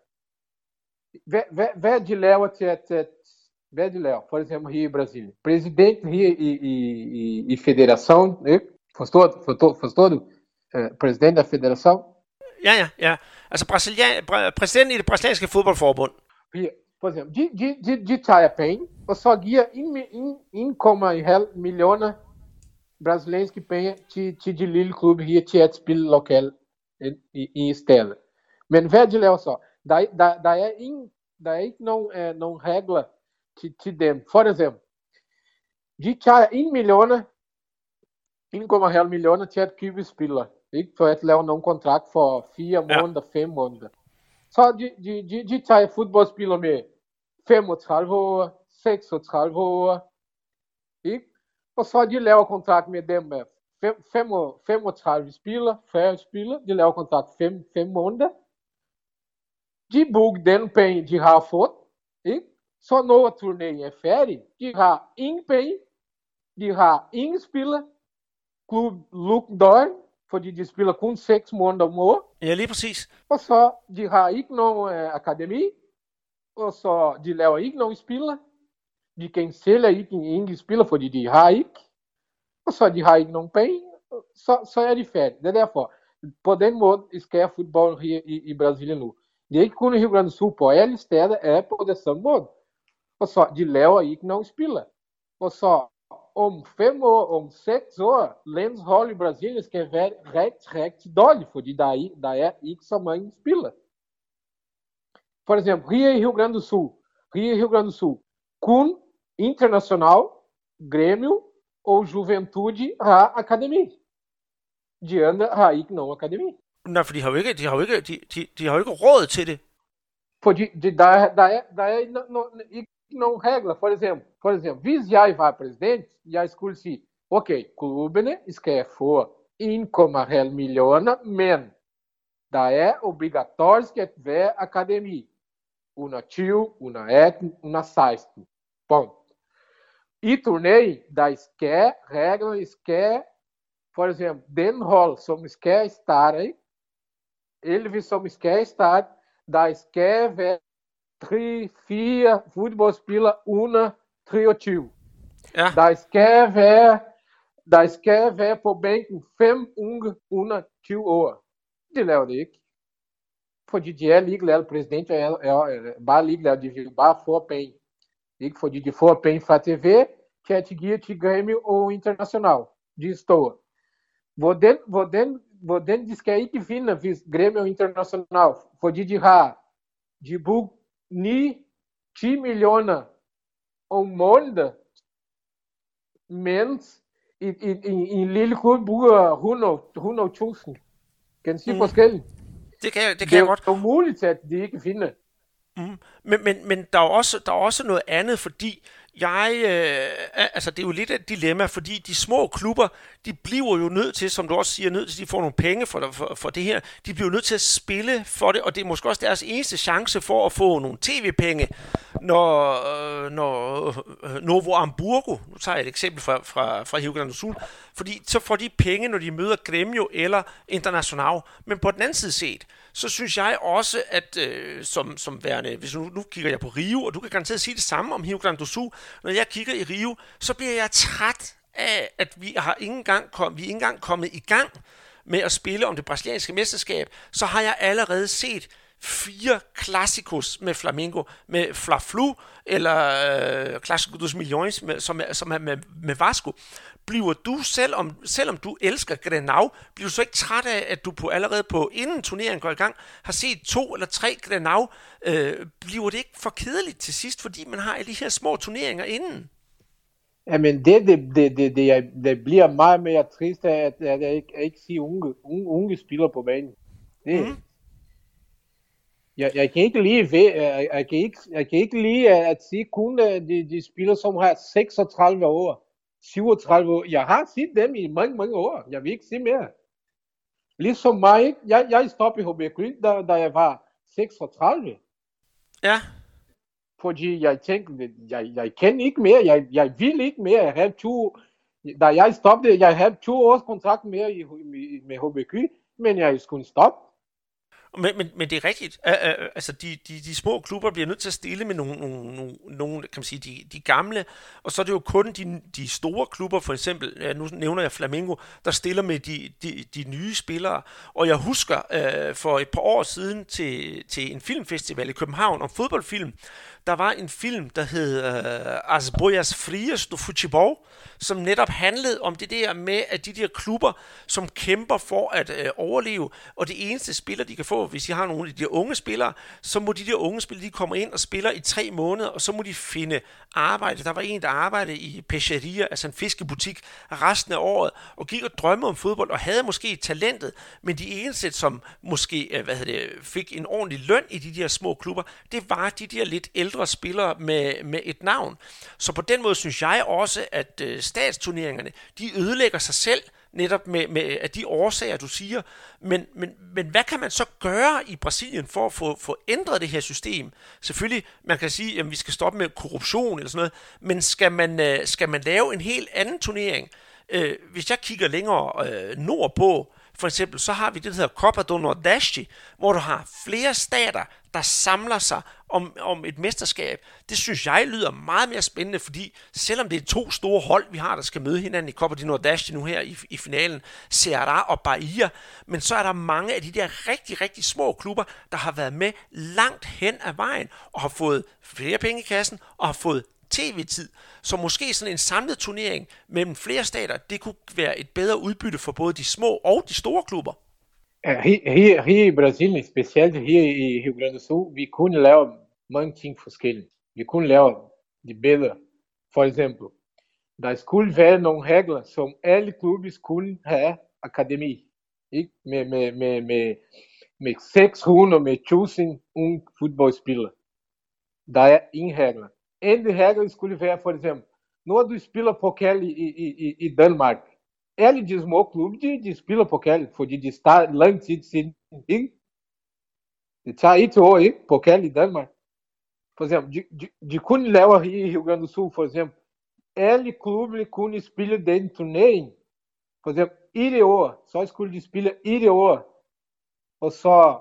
I: hvad, hvad, hvad de laver til at, at hvad de laver, for eksempel her i Brasilien. Præsidenten her i, i, i, i federação, ikke? Forstår, forstår, forstår du? Uh, præsident af federação?
C: Ja, ja, ja. Altså Brasilian, præsidenten i det brasilianske fodboldforbund.
I: Her, for eksempel, de, de, de, de tager penge, og så giver 1,5 millioner brasilianske penge til, til de lille klubber her til at spille lokal i, i stedet. Men hvad de laver så? Der, der, der, er, ingen, der er ikke nogen, uh, nogen regler til, til dem. For eksempel, de tager 1 millioner, 1,5 millioner til at købe spillere. Ikke for at lave nogen kontrakt for 4 måneder, 5 måneder. Så de, de, de, de tager fodboldspillere med 35 år, 36 år, ikke? Og så de laver kontrakt med dem med fem, fem, og- 35 spillere, 40 spillere, de laver kontrakt 5, 5 måneder. De bruger den penge, de har fået, ikke? Så når turneringen er færdig, de har ingen penge, de har ingen spillere, klub lukker døren, fordi de spiller kun 6 måneder om året.
C: Ja, lige præcis.
I: Og så, de har ikke nogen øh, akademi, og så de laver ikke nogen spillere. De kan sælge ikke ingen spillere, fordi de har ikke. Og så de har ikke nogen penge, så, så er de færdige. Det er derfor. På den måde skal fodbold her i, i Brasilien nu. Det er ikke kun i Rio Grande do Sul, på alle steder er på det samme måde. Og så de laver ikke nogen spillere. Og så om fem år, om seks år, landshold i Brasilien skal være rigtig, rigtig dårligt, fordi der er, ikke- der er ikke så mange spillere. For eksempel, Rio i Rio Grande do Sul, Rio i Rio Grande do Sul, kun Internacional, Grêmio og Juventude har akademi. De andre har ikke nogen akademi.
C: Nej, for de har jo ikke, de har jo ikke, de, de, de har jo ikke råd til det.
I: Fordi det, der, er- der, er, der er no, no, ikke nogen regler. For eksempel, for eksempel, hvis jeg var præsident, jeg skulle sige, ok, klubbene skal få 1,5 millioner, men der er obligatorisk at være akademi. Under 20, under 18, under 16. Ponto. I turnering, der skal reglerne skal, for eksempel, den hold som skal starte, ele som skal starte, der skal være 3-4 fodboldspillere under 23.
C: Ja.
I: Der skal være, der skal være på bænken fem unge under 20 år. De laver det ikke. Fordi de er ligeglade, præsidenten er, er, er bare ligeglad, de vil bare få penge. Ikke fordi de får penge fra TV, que é de guia de Grêmio ou Internacional, de store. Hvordan, hvordan, hvordan de skal ikke vinde, hvis Grêmio og Internacional, fordi de har, de bruger 9-10 millioner om måneden, mens i, i, i, i en lille klub bruger 100.000. Kan du sige
C: Mm.
I: forskellen?
C: Det kan, jeg- det kan
I: det
C: jeg
I: er
C: godt.
I: jo umuligt, at de ikke finder.
C: Mm. Men, men, men der, er også, der er også noget andet, fordi jeg, øh, altså det er jo lidt af et dilemma, fordi de små klubber, de bliver jo nødt til, som du også siger, nødt til, at de får nogle penge for, for, for det her. De bliver nødt til at spille for det, og det er måske også deres eneste chance for at få nogle tv-penge, når, øh, når øh, Novo Hamburgo, nu tager jeg et eksempel fra, fra, fra Rio Grande do Sul, fordi så får de penge, når de møder Grêmio eller Internacional. Men på den anden side set, så synes jeg også, at øh, som, som værende, hvis nu, nu kigger jeg på Rio, og du kan garanteret sige det samme om Rio Grande do Sul, når jeg kigger i Rio, så bliver jeg træt af, at vi har ikke engang kom, vi er ikke engang kommet i gang med at spille om det brasilianske mesterskab, så har jeg allerede set fire klassikos med Flamengo, med Fla-Flu, eller øh, Clásico dos Milhões, med, som, er, som er med, med Vasco. Bliver du, selvom, selvom du elsker Grenau, bliver du så ikke træt af, at du på allerede på inden turneringen går i gang, har set to eller tre Grenau, øh, bliver det ikke for kedeligt til sidst, fordi man har alle de her små turneringer inden?
I: Jamen det, det, det, det, det, er- det bliver meget mere trist at, at jeg ikke, at ikke se unge, unge, unge spillere på banen. Det, mm. jeg, jeg kan ikke lide, ved, jeg, jeg, kan ikke, jeg kan ikke lide at, at se kun øh, de, de spillere, som har 36 år, 37 år. Jeg har set dem i mange, mange år. Jeg vil ikke se mere. Ligesom mig, jeg, jeg stoppede HB Green, da, da jeg var 36.
C: Ja.
I: Fordi jeg tænkte, jeg, jeg kan ikke mere, jeg, jeg vil ikke mere. Jeg havde to, da jeg stoppede, jeg havde to års kontrakt mere i, i, med HBQ, men jeg skulle stoppe.
C: Men, men, men det er rigtigt. Altså, de, de, de små klubber bliver nødt til at stille med nogle, nogle, nogle, kan man sige, de, de gamle, og så er det jo kun de, de store klubber, for eksempel, nu nævner jeg Flamengo, der stiller med de, de, de nye spillere. Og jeg husker uh, for et par år siden til, til en filmfestival i København om fodboldfilm, der var en film, der hed uh, As Boias Frias do Futebol, som netop handlede om det der med, at de der klubber, som kæmper for at øh, overleve, og det eneste spiller, de kan få, hvis de har nogle af de unge spillere, så må de der unge spillere, de kommer ind og spiller i tre måneder, og så må de finde arbejde. Der var en, der arbejdede i Peixeria, altså en fiskebutik, resten af året, og gik og drømte om fodbold, og havde måske talentet, men de eneste, som måske øh, hvad hedder det, fik en ordentlig løn i de der små klubber, det var de der lidt ældre spillere med, med et navn. Så på den måde synes jeg også, at øh, statsturneringerne, de ødelægger sig selv, netop med, med af de årsager, du siger. Men, men, men hvad kan man så gøre i Brasilien for at få, få ændret det her system? Selvfølgelig, man kan sige, at vi skal stoppe med korruption eller sådan noget, men skal man, øh, skal man lave en helt anden turnering? Øh, hvis jeg kigger længere øh, nordpå, for eksempel, så har vi det, der hedder Copa do Nordeste, hvor du har flere stater, der samler sig om, om et mesterskab. Det synes jeg lyder meget mere spændende, fordi selvom det er to store hold, vi har, der skal møde hinanden i Copa de Nordeste nu her i, i finalen, Ceará og Bahia, men så er der mange af de der rigtig, rigtig små klubber, der har været med langt hen ad vejen og har fået flere penge i kassen og har fået tv-tid. Så måske sådan en samlet turnering mellem flere stater, det kunne være et bedre udbytte for både de små og de store klubber.
I: Her, her, her i Brasilien, specielt her i Rio Grande do Sul, vi kunne lave mange ting forskelligt. Vi kunne lave det bedre. For eksempel, der skulle være nogle regler, som alle klubber skulle have akademi. Ikke? Med, med, med, med, med 600 med 1000 unge fodboldspillere. Der er ingen regler. En af reglerne skulle være, for eksempel, når du spiller pokal i, i, i, i Danmark, alle de små klubber, de, de spiller pokal, fordi de starter lang tid siden. Ikke? Det tager et år, ikke? Pokal i Danmark. For eksempel, de, de, de kunne lave her i Rio Grande do Sul, for eksempel, alle klubber kunne spille den turnering. For eksempel, et år, så skulle de spille et år. Og så,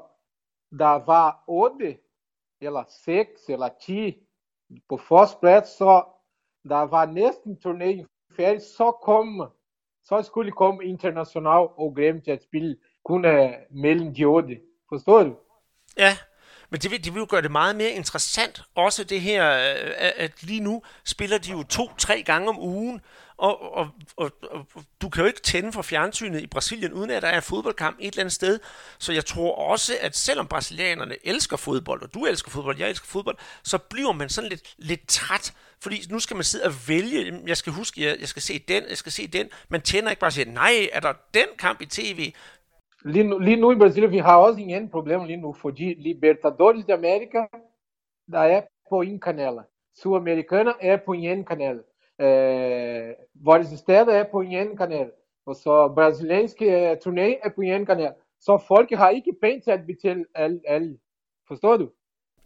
I: der var 8, eller 6, eller 10 på første så der var næsten turneringen færdig, så kom, så skulle komme international og Grêmio til at spille kun uh, mellem de otte. Forstår du?
C: Men det vil, det vil jo gøre det meget mere interessant. Også det her, øh, at at lige nu spiller de jo to-tre gange om ugen, og, og, og, og du kan jo ikke tænde for fjernsynet i Brasilien, uden at der er en fodboldkamp et eller andet sted. Så jeg tror også, at selvom brasilianerne elsker fodbold, og du elsker fodbold, jeg elsker fodbold, så bliver man sådan lidt, lidt træt. Fordi nu skal man sidde og vælge, jeg skal huske, jeg, jeg skal se den, jeg skal se den. Man tænder ikke bare og siger, nej, er der den kamp i tv?
I: Lige nu, lige nu i Brasilien, vi har også en problem lige nu, fordi Libertadores de América, der er på en kanal. Sul-Americana er på en kanal. Øh, vores steder er på en anden kanal. Og så brasilianske øh, turné er på en anden kanal. Så folk har ikke penge til at betale alle. alle. Forstår du?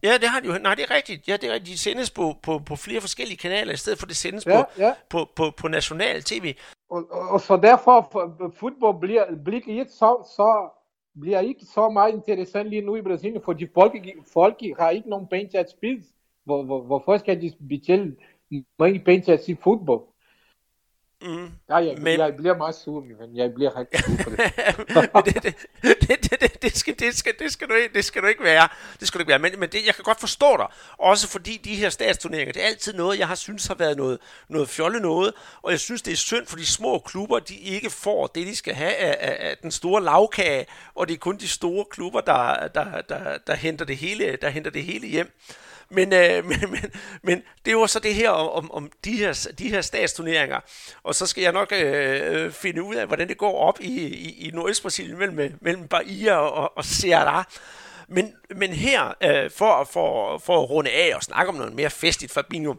C: Ja, det har de jo. Nej, det er rigtigt. Ja, det er rigtigt. De sendes på, på, på flere forskellige kanaler, i stedet for det sendes
I: Ja,
C: på,
I: ja.
C: på, på, på national tv.
I: Og, og, og så derfor for- fodbold bliver, bliver ikke så, så bliver ikke så meget interessant lige nu i Brasilien, fordi folk, folk har ikke nogen penge til at spille. Hvor, hvor, hvorfor skal de betale mange penge til at se fodbold?
C: Mm.
I: Ja, jeg,
C: Men-
I: Men... jeg bliver meget sur, min ven. Jeg bliver rigtig sur på det. [laughs]
C: Men det, det, det, det, det, det, skal, det, skal, det, skal du ikke, det skal du ikke være. Det skal du ikke være. Men, men det, jeg kan godt forstå dig. Også fordi de her statsturneringer, det er altid noget, jeg har synes har været noget, noget fjolle noget. Og jeg synes, det er synd for de små klubber, de ikke får det, de skal have af, af, af den store lavkage. Og det er kun de store klubber, der, der, der, der, henter, det hele, der henter det hele hjem. Men, øh, [laughs] men, men, men det var så det her om, om, om de, her, de her statsturneringer. Og så skal jeg nok øh, øh finde ud af, hvordan det går op i, i, i Nordøst-Brasilien mellem, øh, mellem Bahia og, og Ceará. Men, men her, øh, for, for, for at runde af og snakke om noget mere festligt, Fabinho,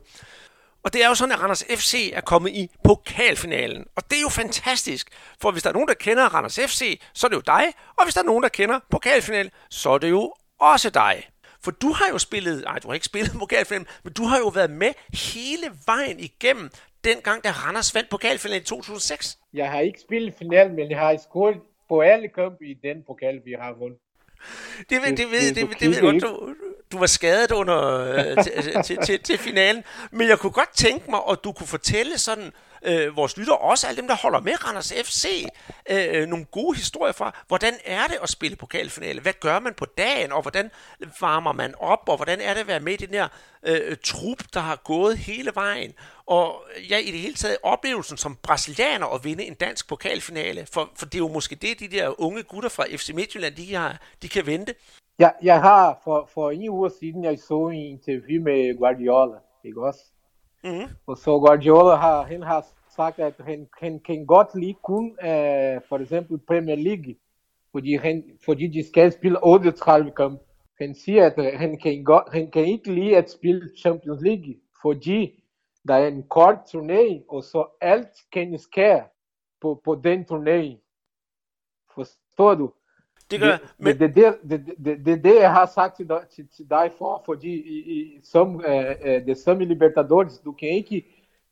C: og det er jo sådan, at Randers FC er kommet i pokalfinalen. Og det er jo fantastisk, for hvis der er nogen, der kender Randers FC, så er det jo dig. Og hvis der er nogen, der kender pokalfinalen, så er det jo også dig. For du har jo spillet, nej, du har ikke spillet [laughs] pokalfinalen, men du har jo været med hele vejen igennem, dengang da Randers vandt pokalfinalen i 2006.
I: Jeg har ikke spillet finalen, men jeg har scoret på alle kampe i den pokal, vi har vundet.
C: Det, ved,
I: Det-
C: det, ved,
I: det-
C: det,
I: du
C: det, det ved jeg
I: kigger
C: godt, du, du var skadet under øh, til, til, til, til finalen. Men jeg kunne godt tænke mig, at du kunne fortælle sådan øh, vores lytter, også alle dem, der holder med Randers FC, øh, øh, nogle gode historier fra, hvordan er det at spille pokalfinale? Hvad gør man på dagen, og hvordan varmer man op, og hvordan er det at være med i den her øh, trup, der har gået hele vejen? Og ja, i det hele taget oplevelsen som brasilianer at vinde en dansk pokalfinale, for, for det er jo måske det, de der unge gutter fra FC Midtjylland, de, har, de kan vente.
I: Jeg, jeg har for, for en uge siden, jeg så en interview med Guardiola, ikke også?
C: Mm-hmm.
I: Og så Guardiola har, han har sagt, at han, han kan godt lide kun uh, for eksempel Premier League, fordi, han, fordi de skal spille 38 kampe. Han siger, at han kan, godt, han kan ikke lide at spille Champions League, fordi der er en kort turné, og så alt kan ske. på, på den turné. Forstår du?
C: Det gør
I: det, men... det, det, det, det, det, det, det, jeg har sagt til dig, til, til dig for, fordi i, i, som uh, uh, det samme Libertadores, du kan ikke,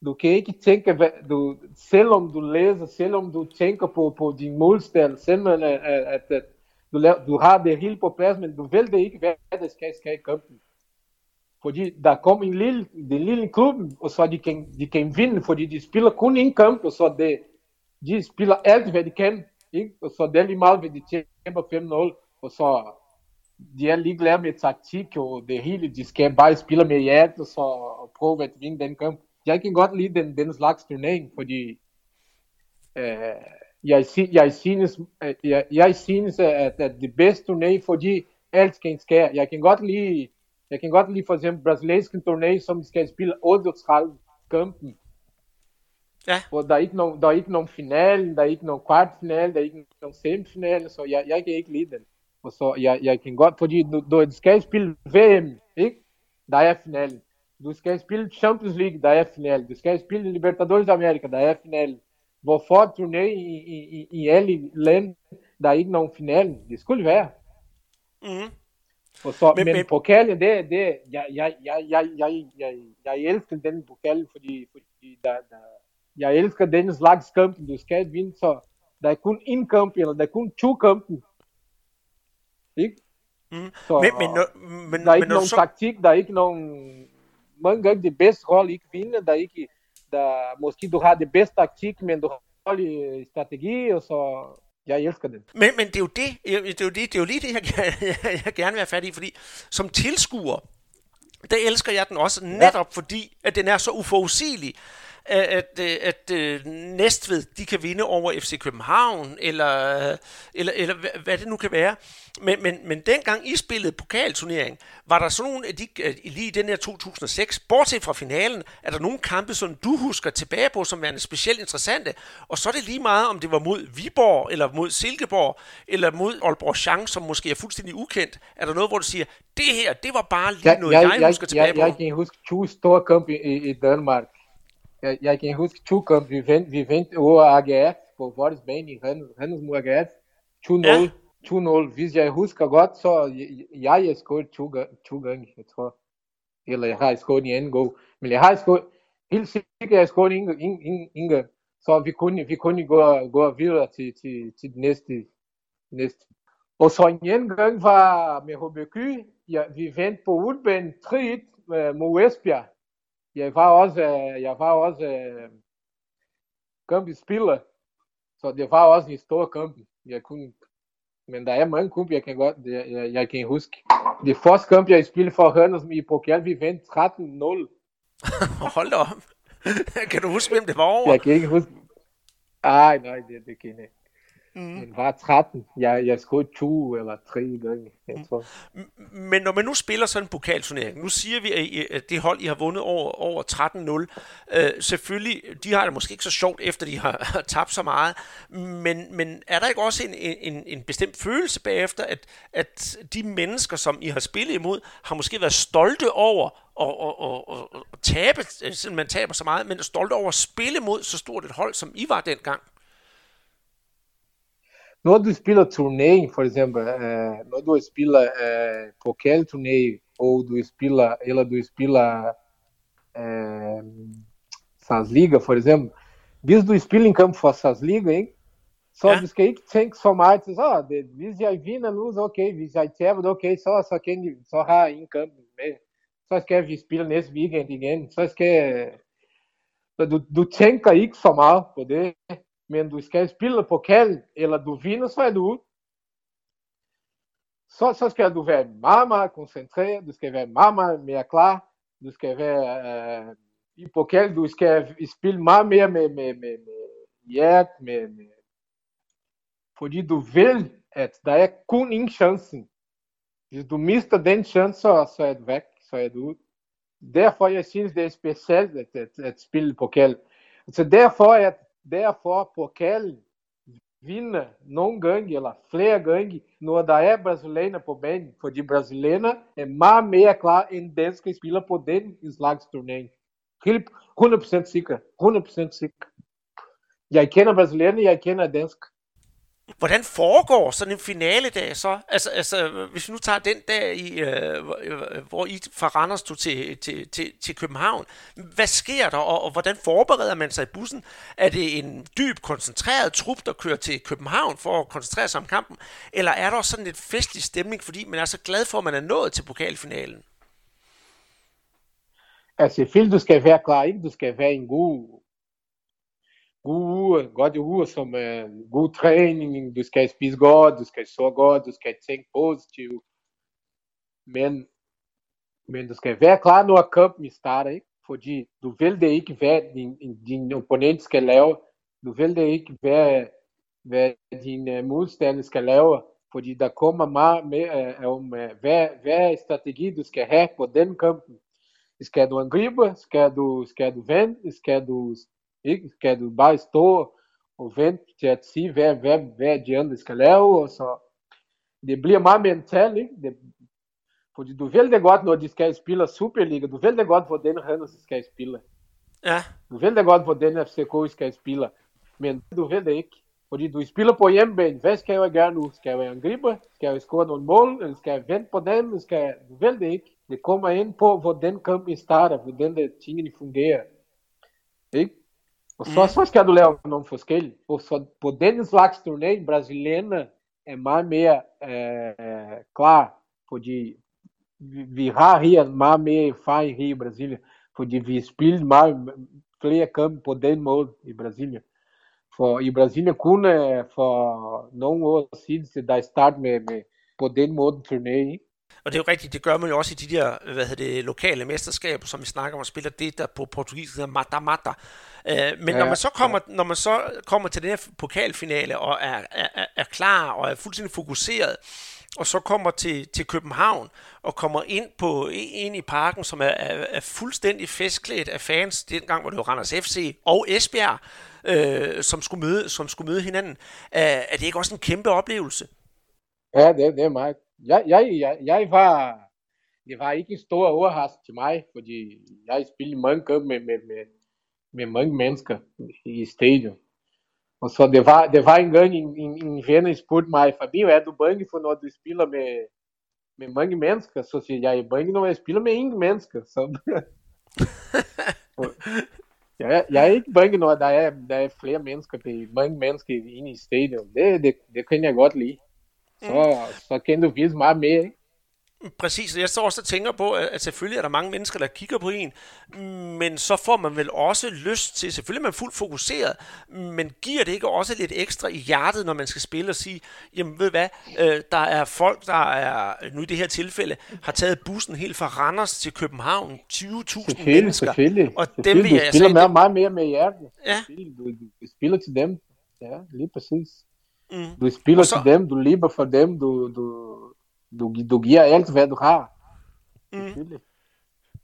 I: du kan ikke tænke, hvad- du, selvom du læser, selvom du tænker på, på din målstil, selvom at, at, at du, laver, du har det hele på plads, men du ved det ikke, hvad der skal, skal i kampen. Fordi der kommer en lille, den lille klub, og så de kan, de kan vinde, fordi de spiller kun en kamp, og så det, de spiller alt, hvad de kan. Ikke? Og så det er lige meget, hvad de tjener 5-0, og så de er ligeglade med taktik og det hele. De skal bare spille med hjertet, og så og prøve at vinde den kamp. Jeg kan godt lide den, den slags turnering, fordi øh, jeg, jeg, synes, øh, jeg, jeg synes, at, at det bedste turnering, fordi alt kan ske. Jeg kan godt lide, jeg kan godt lide for eksempel brasilianske turné, som skal spille 38 kampen. Er ikke nogen, der er ikke nogen finale, der er ikke nogen kvartfinale, der er ikke nogen semifinale, så jeg, jeg kan ikke lide den. Og så jeg, jeg kan godt, fordi du, du skal spille VM, ikke? Der er finale. Du skal spille Champions League, der er finale. Du skal spille Libertadores Amerika, der er finale. Hvorfor turné i, i, i, i alle lande, der er ikke nogen finale? Det skulle være.
C: Mm.
I: Og så,
C: Men-
I: men, men pokalen, det, det, jeg, jeg, jeg, jeg, jeg, jeg, jeg elsker den pokal, fordi, fordi der, der, jeg elsker den slags kamp, du skal vinde, så der er kun en kamp, eller der er kun to kampe. Ikke?
C: Mm.
I: Så,
C: Men, men, når- men,
I: der er
C: men
I: ikke
C: når
I: nogen
C: så,
I: taktik, der er ikke nogen... Mange gange det bedste hold ikke vinder, der er ikke... Der, måske du har det bedste taktik, men du har dårlig strategi, og så... Jeg elsker den.
C: Men, men det er jo det, jeg- det er jo, det, det er jo lige det, jeg, gerne- [laughs] jeg gerne vil have fat i, fordi som tilskuer, der elsker jeg den også netop fordi, at den er så uforudsigelig, at, at, øh, at, at Næstved, de kan vinde over FC København, eller, eller, eller hvad, det nu kan være. Men, men, men dengang I spillede pokalturnering, var der sådan nogle af de, øh, lige i den her 2006, bortset fra finalen, er der nogle kampe, som du husker tilbage på, som værende specielt interessante, og så er det lige meget, om det var mod Viborg, eller mod Silkeborg, eller mod Aalborg Chang, som måske er fuldstændig ukendt. Er der noget, hvor du siger, det her, det var bare lige
I: Jeg,
C: noget,
I: jeg,
C: jeg,
I: jeg,
C: husker tilbage
I: jeg,
C: på?
I: jeg kan huske to store kampe i, i Danmark. Jeg, jeg kan huske to kampe. Vi vandt, vi vandt over AGF på vores bane i mod AGF. 2-0.
C: Ja.
I: 2-0. Hvis jeg husker godt, så jeg, jeg skåret to, to gange, jeg tror. Eller jeg har skåret i anden gang. Men jeg har skåret, helt sikkert jeg skåret en, en, en, en gang. Så vi kunne, vi kunne gå, gå videre til, til, til det næste, næste. Og så en anden gang var med HBK. Ja, vi vandt på udbanen 3-1 øh, mod Esbjerg. Jeg var også, øh, jeg var også øh, kampspiller. Så det var også en stor kamp. Jeg kunne, men der er mange kampe, jeg kan godt, jeg, jeg, jeg kan huske. Det første kamp, jeg spillede for Randers i pokal, vi vandt 13-0.
C: Hold da op. kan du huske, hvem det var over?
I: Jeg kan ikke huske. Ej, nej, det, det kan jeg ikke.
C: Mm.
I: Men var 13. Jeg, jeg skød to eller tre gange, jeg tror.
C: Men når man nu spiller sådan en pokalturnering, nu siger vi, at I- at det hold, I har vundet over, over 13-0, øh, selvfølgelig, de har det måske ikke så sjovt, efter de har, har [laughs] tabt så meget, men, men er der ikke også en, en, en bestemt følelse bagefter, at, at de mennesker, som I har spillet imod, har måske været stolte over at, at, at, at, at tabe, øh, siden man taber så meget, men stolte over at spille mod så stort et hold, som I var dengang?
I: Når du spiller turnering, for eksempel, øh, når du spiller øh, pokalturnering, og du spiller, eller du spiller øh, SAS Liga, for eksempel, hvis du spiller en kamp for SAS Liga, ikke? så
C: Ja.
I: du skal ikke tænke så meget, så det, hvis jeg vinder nu, så okay, hvis jeg taber, okay, så, så, kan de, så har jeg en kamp med, så skal vi spille næste weekend igen, så skal, så du, du tænker ikke så meget på det, men du skal spille pokal, eller du vinder, så er du ud. Så, så skal du være meget, meget koncentreret, du skal være meget, meget mere klar, du skal være øh, i pokal, du skal spille meget mere med, med, med, med hjert, med, med, fordi du vil, at der er kun en chance. Hvis du mister den chance, så, så er du væk, så er du ud. Derfor jeg synes, det er specielt at, at, at spille pokal. Så derfor, at, derfor pokal vinder nogle gange, eller flere gange, når der er brasilianer på banen. Fordi brasilianer er meget mere klar, end danske spiller på den slags turnering. Helt 100% sikker. 100% sikker. Jeg kender brasilianer, jeg kender dansk.
C: Hvordan foregår sådan en finale dag så? Altså, altså hvis vi nu tager den dag, i, øh, hvor- I fra Randers tog til, til, til, til København. Hvad sker der, og, og hvordan forbereder man sig i bussen? Er det en dyb, koncentreret trup, der kører til København for at koncentrere sig om kampen? Eller er der også sådan lidt festlig stemning, fordi man er så glad for, at man er nået til pokalfinalen?
I: Altså, selvfølgelig, du skal være klar, ikke? Du skal være en god, god uge, godt uge, som er god træning, du skal spise godt, du skal sove godt, du skal tænke positivt. Men, men du skal være klar, når kampen starter, ikke? Fordi du vil det ikke, hvad din, din opponent skal lave. Du vil det ikke, hvad, hvad din uh, modstander skal lave. Fordi der kommer meget med uh, om, uh, hvad, hvad strategi du skal have på den kampen. Skal du angribe? Skal du, skal du vente? Skal du, ikke? Bare stå og vente til at sige, hvad, hvad, hvad de andre skal lave? Og så, det bliver meget mentalt, ikke? Det, fordi du vil det godt, når de skal spille Superliga. Du vil det godt, hvordan Randers skal spille.
C: Ja,
I: Du vil det godt, hvordan FCK skal spille. Men du vil det ikke. Fordi du spiller på hjemmebane. Hvad skal jeg gøre nu? Skal jeg angribe? Skal jeg score nogle mål? Eller skal jeg vente på dem? Skal jeg... Du vil det ikke. Det kommer ind på, hvordan kampen starter, hvordan det tingene fungerer. Ikke? Og så, så skal du lave nogle forskellige. Og så på denne slags turné, brasilianer er meget mere øh, klar, fordi vi, vi har her meget mere erfaring her i Brasilien, fordi vi spiller meget flere kampe på den måde i Brasilien. For i Brasilien kun øh, for nogle år siden, der start med, med på den måde turné, ikke?
C: Og det er jo rigtigt, det gør man jo også i de der hvad hedder det, lokale mesterskaber, som vi snakker om, og spiller det, der på portugisisk hedder mata-mata. Øh, men ja, når, man så kommer, når man så kommer til den her pokalfinale, og er, er, er klar, og er fuldstændig fokuseret, og så kommer til, til København, og kommer ind, på, ind i parken, som er, er, er fuldstændig festklædt af fans, dengang var det jo Randers FC og Esbjerg, øh, som, skulle møde, som skulle møde hinanden. Er, er det ikke også en kæmpe oplevelse?
I: Ja, det, det er meget. Jeg, jeg, jeg, jeg var, det var ikke en stor overraskelse til mig, fordi jeg spillede mange kampe med, med, med, med mange mennesker i stadion. Og så det var, det var en gang en, en, en ven spurgte mig, Fabinho, er du bange for når du spiller med, med mange mennesker? Så siger jeg, jeg er bange når jeg spiller med ingen mennesker. Så, jeg, jeg er ikke bange når der er, der er flere mennesker, det er mange mennesker inde i stadion. Det, det, det kan jeg godt lide. Så, så kan du vise meget mere, ikke?
C: Præcis, og jeg står også og tænker på, at selvfølgelig er der mange mennesker, der kigger på en, men så får man vel også lyst til, selvfølgelig er man fuldt fokuseret, men giver det ikke også lidt ekstra i hjertet, når man skal spille og sige, jamen ved du hvad, øh, der er folk, der er, nu i det her tilfælde, har taget bussen helt fra Randers til København, 20.000
I: Selvfølgelig,
C: mennesker,
I: selvfølgelig.
C: og dem vil
I: Du
C: jeg
I: spiller
C: sige,
I: meget, meget mere med hjertet.
C: Ja.
I: Du, du spiller til dem. Ja, lige præcis.
C: Mm.
I: Du spiller
C: Og så-
I: til dem, du lever for dem, du, du, du, du giver alt, hvad du har.
C: Mm.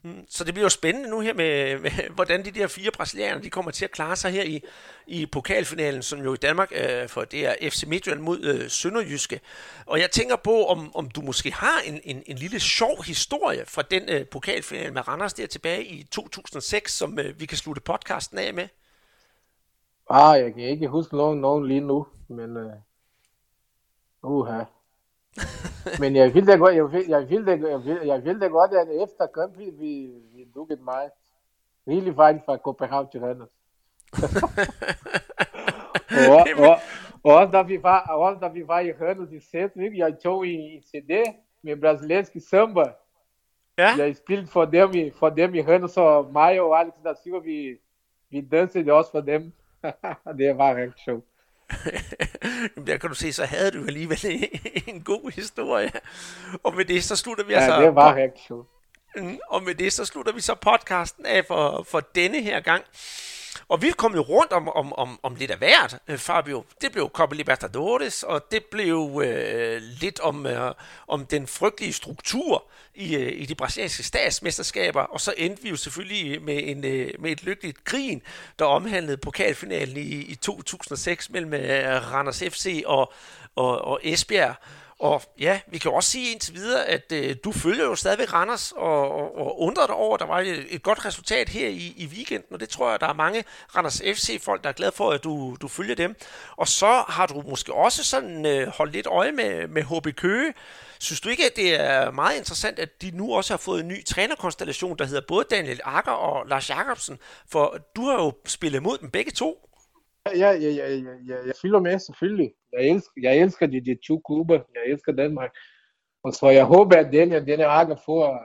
C: Mm, Så det bliver jo spændende nu her med, med hvordan de der fire brasilianere, de kommer til at klare sig her i, i pokalfinalen, som jo i Danmark, øh, for det er FC Midtjylland mod øh, Sønderjyske. Og jeg tænker på, om, om du måske har en, en, en lille sjov historie fra den øh, pokalfinale med Randers der tilbage i 2006, som øh, vi kan slutte podcasten af med.
I: Ah, jeg kan ikke huske nogen, nogen lige nu, men... Uh, uha. [laughs] men jeg vil det godt, jeg vil, jeg vil det, jeg vil, jeg vil det godt, at efter kampen, vi, vi dukkede meget. Hele vejen fra Copenhagen til Randers. [laughs] og, og, og også da vi var, også da vi var i Randers i centro, ikke? jeg tog en CD med brasiliansk samba.
C: Ja.
I: Jeg spillede for dem, i, for dem i Randers, og mig og Alex da Silva, vi, vi dansede også for dem. [laughs] det var rigtig sjovt. [laughs]
C: Jamen, der kan du se, så havde du alligevel [laughs] en god historie. Og med det, så slutter vi
I: Ja,
C: altså...
I: det var rigtig sjovt.
C: Mm, Og med det, så slutter vi så podcasten af for, for denne her gang. Og vi kom jo rundt om, om, om, om lidt af hvert, øh, Fabio. Det blev Copa Libertadores, og det blev øh, lidt om, øh, om den frygtelige struktur i, øh, i de brasilianske statsmesterskaber. Og så endte vi jo selvfølgelig med, en, øh, med et lykkeligt grin, der omhandlede pokalfinalen i, i 2006 mellem øh, Randers FC og, og, og Esbjerg. Og ja, vi kan også sige indtil videre, at øh, du følger jo stadigvæk Randers og, og, og undrer dig over, at der var et, et godt resultat her i, i weekenden, og det tror jeg, der er mange Randers FC-folk, der er glade for, at du, du følger dem. Og så har du måske også sådan øh, holdt lidt øje med, med HB Køge. Synes du ikke, at det er meget interessant, at de nu også har fået en ny trænerkonstellation, der hedder både Daniel Akker og Lars Jakobsen? For du har jo spillet mod dem begge to.
I: Ja, ja, ja, ja, ja, jeg følger med selvfølgelig. Jeg elsker, jeg elsker de, de to klubber. Jeg elsker Danmark. Og så jeg håber, at denne, denne Akker får,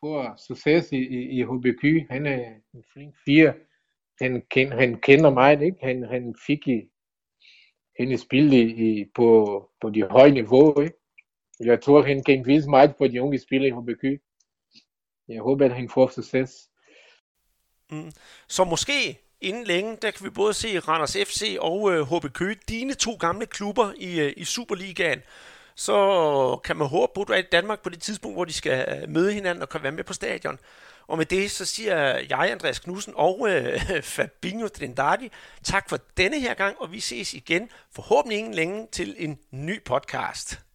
I: får succes i, i, i HBQ. Han er en flink fire. Han, ken, han kender mig, ikke? Han, han fik i, han spillet i, i, på, på de høje niveau, ikke? Jeg tror, han kan vise meget på de unge spillere i HBQ. Jeg håber, at han får succes.
C: Mm. Så måske inden længe, der kan vi både se Randers FC og øh, HB Køge, dine to gamle klubber i, øh, i Superligaen. Så kan man håbe på, at du er i Danmark på det tidspunkt, hvor de skal øh, møde hinanden og kan være med på stadion. Og med det, så siger jeg, Andreas Knudsen og øh, [laughs] Fabinho Trindade, tak for denne her gang, og vi ses igen, forhåbentlig ingen længe, til en ny podcast.